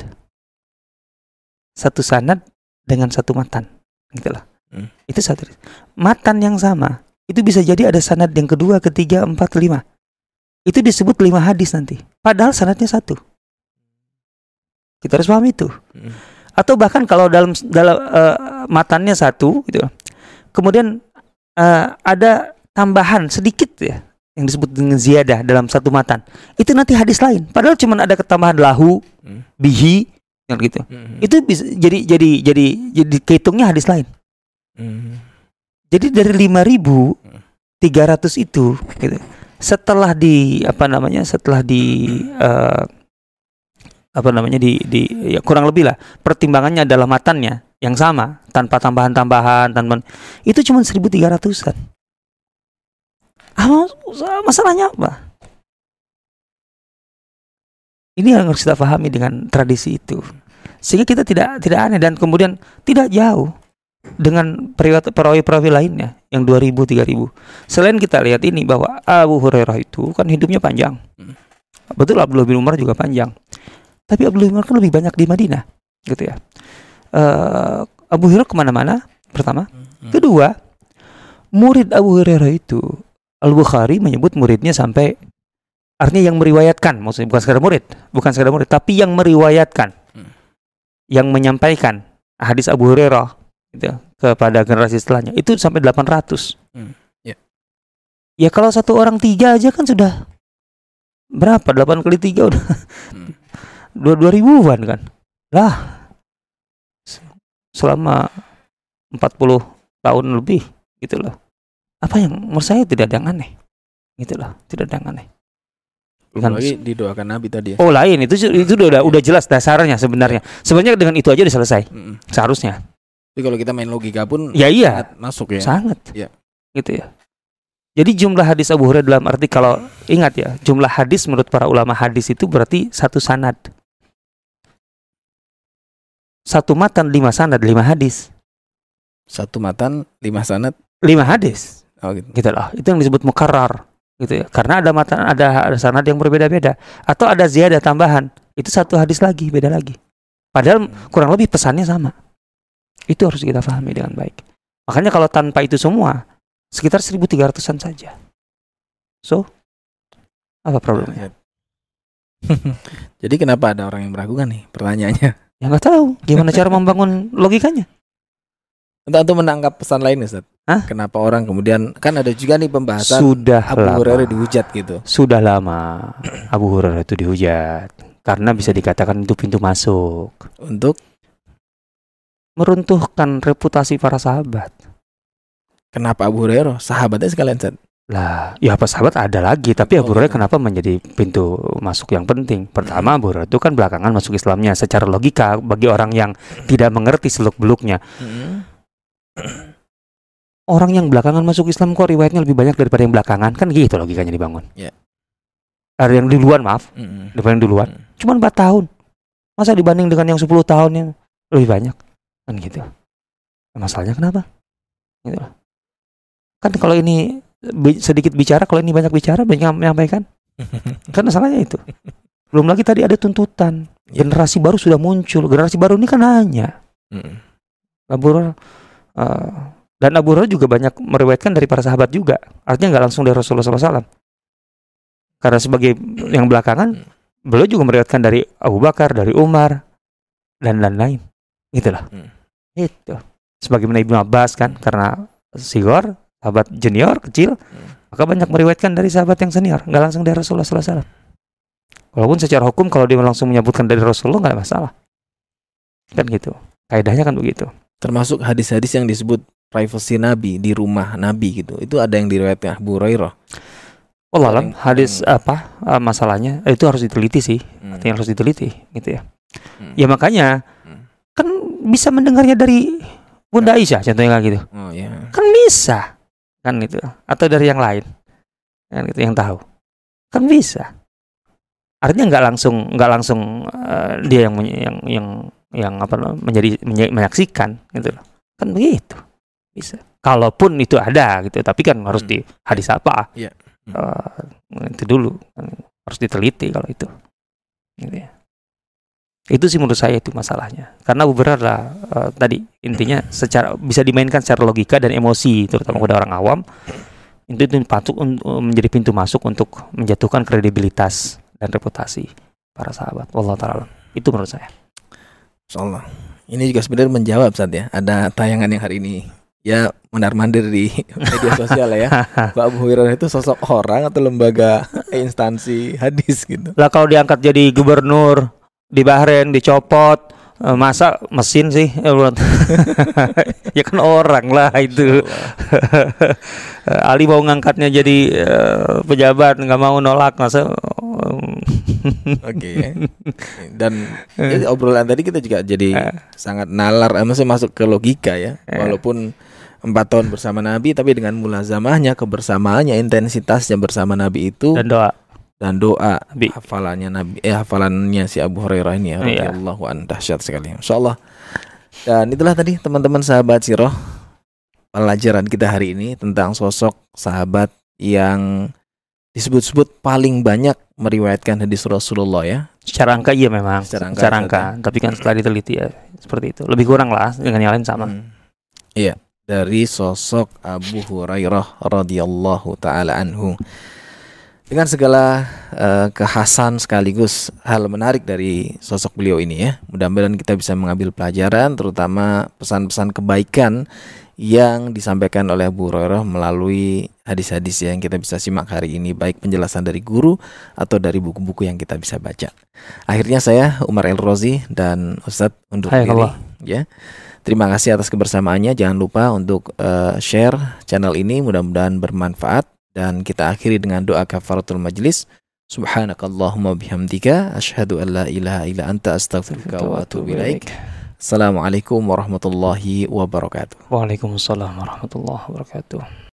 Satu sanad dengan satu matan. Gitu loh. Hmm. itu satu matan yang sama itu bisa jadi ada sanad yang kedua ketiga empat lima. Itu disebut lima hadis nanti. Padahal sanadnya satu. Kita harus paham itu. Mm. Atau bahkan kalau dalam dalam eh, matannya satu gitu. Kemudian eh, ada tambahan sedikit ya yang disebut dengan ziyadah dalam satu matan. Itu nanti hadis lain. Padahal cuma ada ketambahan lahu Hmm. bihi kan gitu. Mm. itu bisa jadi jadi jadi jadi kehitungnya hadis lain. Mm. jadi dari 5300 itu gitu. Setelah di apa namanya setelah di eh, apa namanya di di ya kurang lebih lah pertimbangannya adalah matannya yang sama tanpa tambahan-tambahan tanpa itu cuma 1300-an ah, masalahnya apa? Ini yang harus kita pahami dengan tradisi itu. Sehingga kita tidak tidak aneh dan kemudian tidak jauh dengan perawi-perawi lainnya yang 2000 3000 selain kita lihat ini bahwa Abu Hurairah itu kan hidupnya panjang. Hmm. betul Abdullah bin Umar juga panjang tapi Abdullah bin Umar kan lebih banyak di Madinah gitu ya Eh, Abu Hurairah ke mana-mana pertama Mm. kedua murid Abu Hurairah itu Al Bukhari menyebut muridnya sampai artinya yang meriwayatkan maksudnya bukan sekadar murid bukan sekadar murid tapi yang meriwayatkan Hmm. yang menyampaikan hadis Abu Hurairah gitu, kepada generasi setelahnya itu sampai 800 Hmm, ya. ya kalau satu orang tiga aja kan sudah berapa 8 kali tiga udah Hmm. Dua dua ribuan kan lah se- selama 40 tahun lebih gitu loh apa yang menurut saya tidak ada yang aneh gitu loh tidak ada yang aneh Kan- lagi didoakan Nabi tadi ya. Oh lain itu itu udah udah jelas dasarnya sebenarnya. Sebenarnya dengan itu aja udah selesai Mm-mm. seharusnya. Jadi kalau kita main logika pun Ya iya, masuk ya. sangat. Iya. Gitu ya. Jadi jumlah hadis Abu Hurairah dalam arti kalau ingat ya, jumlah hadis menurut para ulama hadis itu berarti satu sanad. Satu matan lima sanad lima hadis. Satu matan, lima sanat. Lima hadis. Oh gitu. gitu loh. Itu yang disebut mukarrar gitu ya. Karena ada matan ada, ada sanad yang berbeda-beda atau ada ziyadah tambahan. Itu satu hadis lagi, beda lagi. Padahal kurang lebih pesannya sama. Itu harus kita pahami dengan baik. Makanya kalau tanpa itu semua sekitar 1300-an saja. So apa problemnya? *laughs* Jadi kenapa ada orang yang meragukan nih pertanyaannya? Ya nggak tahu gimana cara membangun logikanya. Untuk untuk menangkap pesan lain Ustaz. Hah? Kenapa orang kemudian kan ada juga nih pembahasan Sudah Abu lama. Hurairah dihujat gitu. Sudah lama Abu Hurairah itu dihujat karena bisa dikatakan itu pintu masuk Untuk meruntuhkan reputasi para sahabat. kenapa Abu Hurairah? Sahabatnya sekalian Ustaz. Lah, ya apa sahabat ada lagi, tapi Abu Hurairah kenapa menjadi pintu masuk yang penting? Pertama, Abu Hurairah itu kan belakangan masuk Islamnya secara logika bagi orang yang tidak mengerti seluk-beluknya. Orang yang belakangan masuk Islam kok riwayatnya lebih banyak daripada yang belakangan? Kan gitu logikanya dibangun. Ada yang duluan, maaf, Mm-mm. daripada yang duluan. Mm. Cuman 4 tahun. Masa dibanding dengan yang 10 tahun yang lebih banyak? Kan gitu. Masalahnya kenapa? Gitu. Kan kalau ini bi- sedikit bicara, kalau ini banyak bicara, banyak menyampaikan. *laughs* Kan masalahnya itu. Belum lagi tadi ada tuntutan. Iya. Generasi baru sudah muncul. Generasi baru ini kan nanya. Mm-mm. Abu Hurairah, eh, dan Abu Hurairah juga banyak meriwayatkan dari para sahabat juga. Artinya nggak langsung dari Rasulullah SAW. Karena sebagai yang belakangan, beliau juga meriwayatkan dari Abu Bakar, dari Umar, dan lain-lain. Itulah. Hmm. Itu. Sebagaimana Ibnu Abbas kan, karena Sigor, sahabat junior, kecil, maka banyak meriwayatkan dari sahabat yang senior, nggak langsung dari Rasulullah SAW. Walaupun secara hukum kalau dia langsung menyebutkan dari Rasulullah nggak ada masalah. Kan gitu. Kaidahnya kan begitu. Termasuk hadis-hadis yang disebut privacy Nabi di rumah Nabi gitu. Itu ada yang diriwayatkan Abu Hurairah. Allah alam Paling- hadis apa eh, masalahnya eh, itu harus diteliti sih Mm. artinya harus diteliti gitu ya Hmm. ya makanya Hmm. kan bisa mendengarnya dari Bunda Aisyah contohnya kayak gitu Oh ya. kan bisa kan itu atau dari yang lain. Kan itu yang tahu. Kan bisa. Artinya nggak langsung nggak langsung eh, dia yang yang yang yang apa menjadi menyaksikan gitu loh. Kan begitu. Bisa. Kalaupun itu ada gitu tapi kan harus Hmm. di hadis apa? Iya. Eh, itu dulu. Kan harus diteliti kalau itu. Gitu ya. Itu sih menurut saya itu masalahnya karena beberapa eh, tadi intinya secara bisa dimainkan secara logika dan emosi terutama pada orang awam itu itu patut un- menjadi pintu masuk untuk menjatuhkan kredibilitas dan reputasi para sahabat wallahu taala itu menurut saya Insyaallah. Ini juga sebenarnya menjawab saat ya. Ada tayangan yang hari ini ya mondar mandir di *laughs* media sosial ya. *laughs* Pak Abu Hurairah itu sosok orang atau lembaga instansi hadis gitu. lah kalau diangkat jadi gubernur di Bahrain dicopot eh, masa mesin sih buat- *laughs* ya kan orang lah itu. *laughs* Ali mau ngangkatnya jadi eh, pejabat nggak mau nolak masa Oke. ya. Dan *laughs* jadi obrolan tadi kita juga jadi sangat nalar, maksudnya masuk ke logika ya. Walaupun empat tahun bersama Nabi, tapi dengan mulazamahnya, kebersamaannya, intensitasnya bersama Nabi itu dan doa dan doa Nabi. hafalannya Nabi eh hafalannya si Abu Hurairah ini ya Iya. radhiyallahu an dahsyat sekali. Insyaallah. Dan itulah tadi teman-teman sahabat Siroh pelajaran kita hari ini tentang sosok sahabat yang disebut-sebut paling banyak meriwayatkan hadis Rasulullah ya. Secara angka iya memang. Secara secara angka, angka, tapi kan setelah diteliti ya seperti itu. Lebih kurang lah dengan yang lain sama. Hmm. iya dari sosok Abu Hurairah radhiyallahu taala anhu dengan segala eh, kekhasan sekaligus hal menarik dari sosok beliau ini ya. Mudah-mudahan kita bisa mengambil pelajaran terutama pesan-pesan kebaikan yang disampaikan oleh Abu Hurairah melalui hadis-hadis yang kita bisa simak hari ini baik penjelasan dari guru atau dari buku-buku yang kita bisa baca. Akhirnya saya Umar El Rozi dan Ustadz undur Hai, diri Allah. ya. Terima kasih atas kebersamaannya. Jangan lupa untuk eh, share channel ini mudah-mudahan bermanfaat dan kita akhiri dengan doa kafaratul majlis. Subhanakallahumma bihamdika asyhadu an la ilaha illa anta astaghfiruka wa atubu ilaik. Assalamualaikum warahmatullahi wabarakatuh. Waalaikumsalam warahmatullahi wabarakatuh.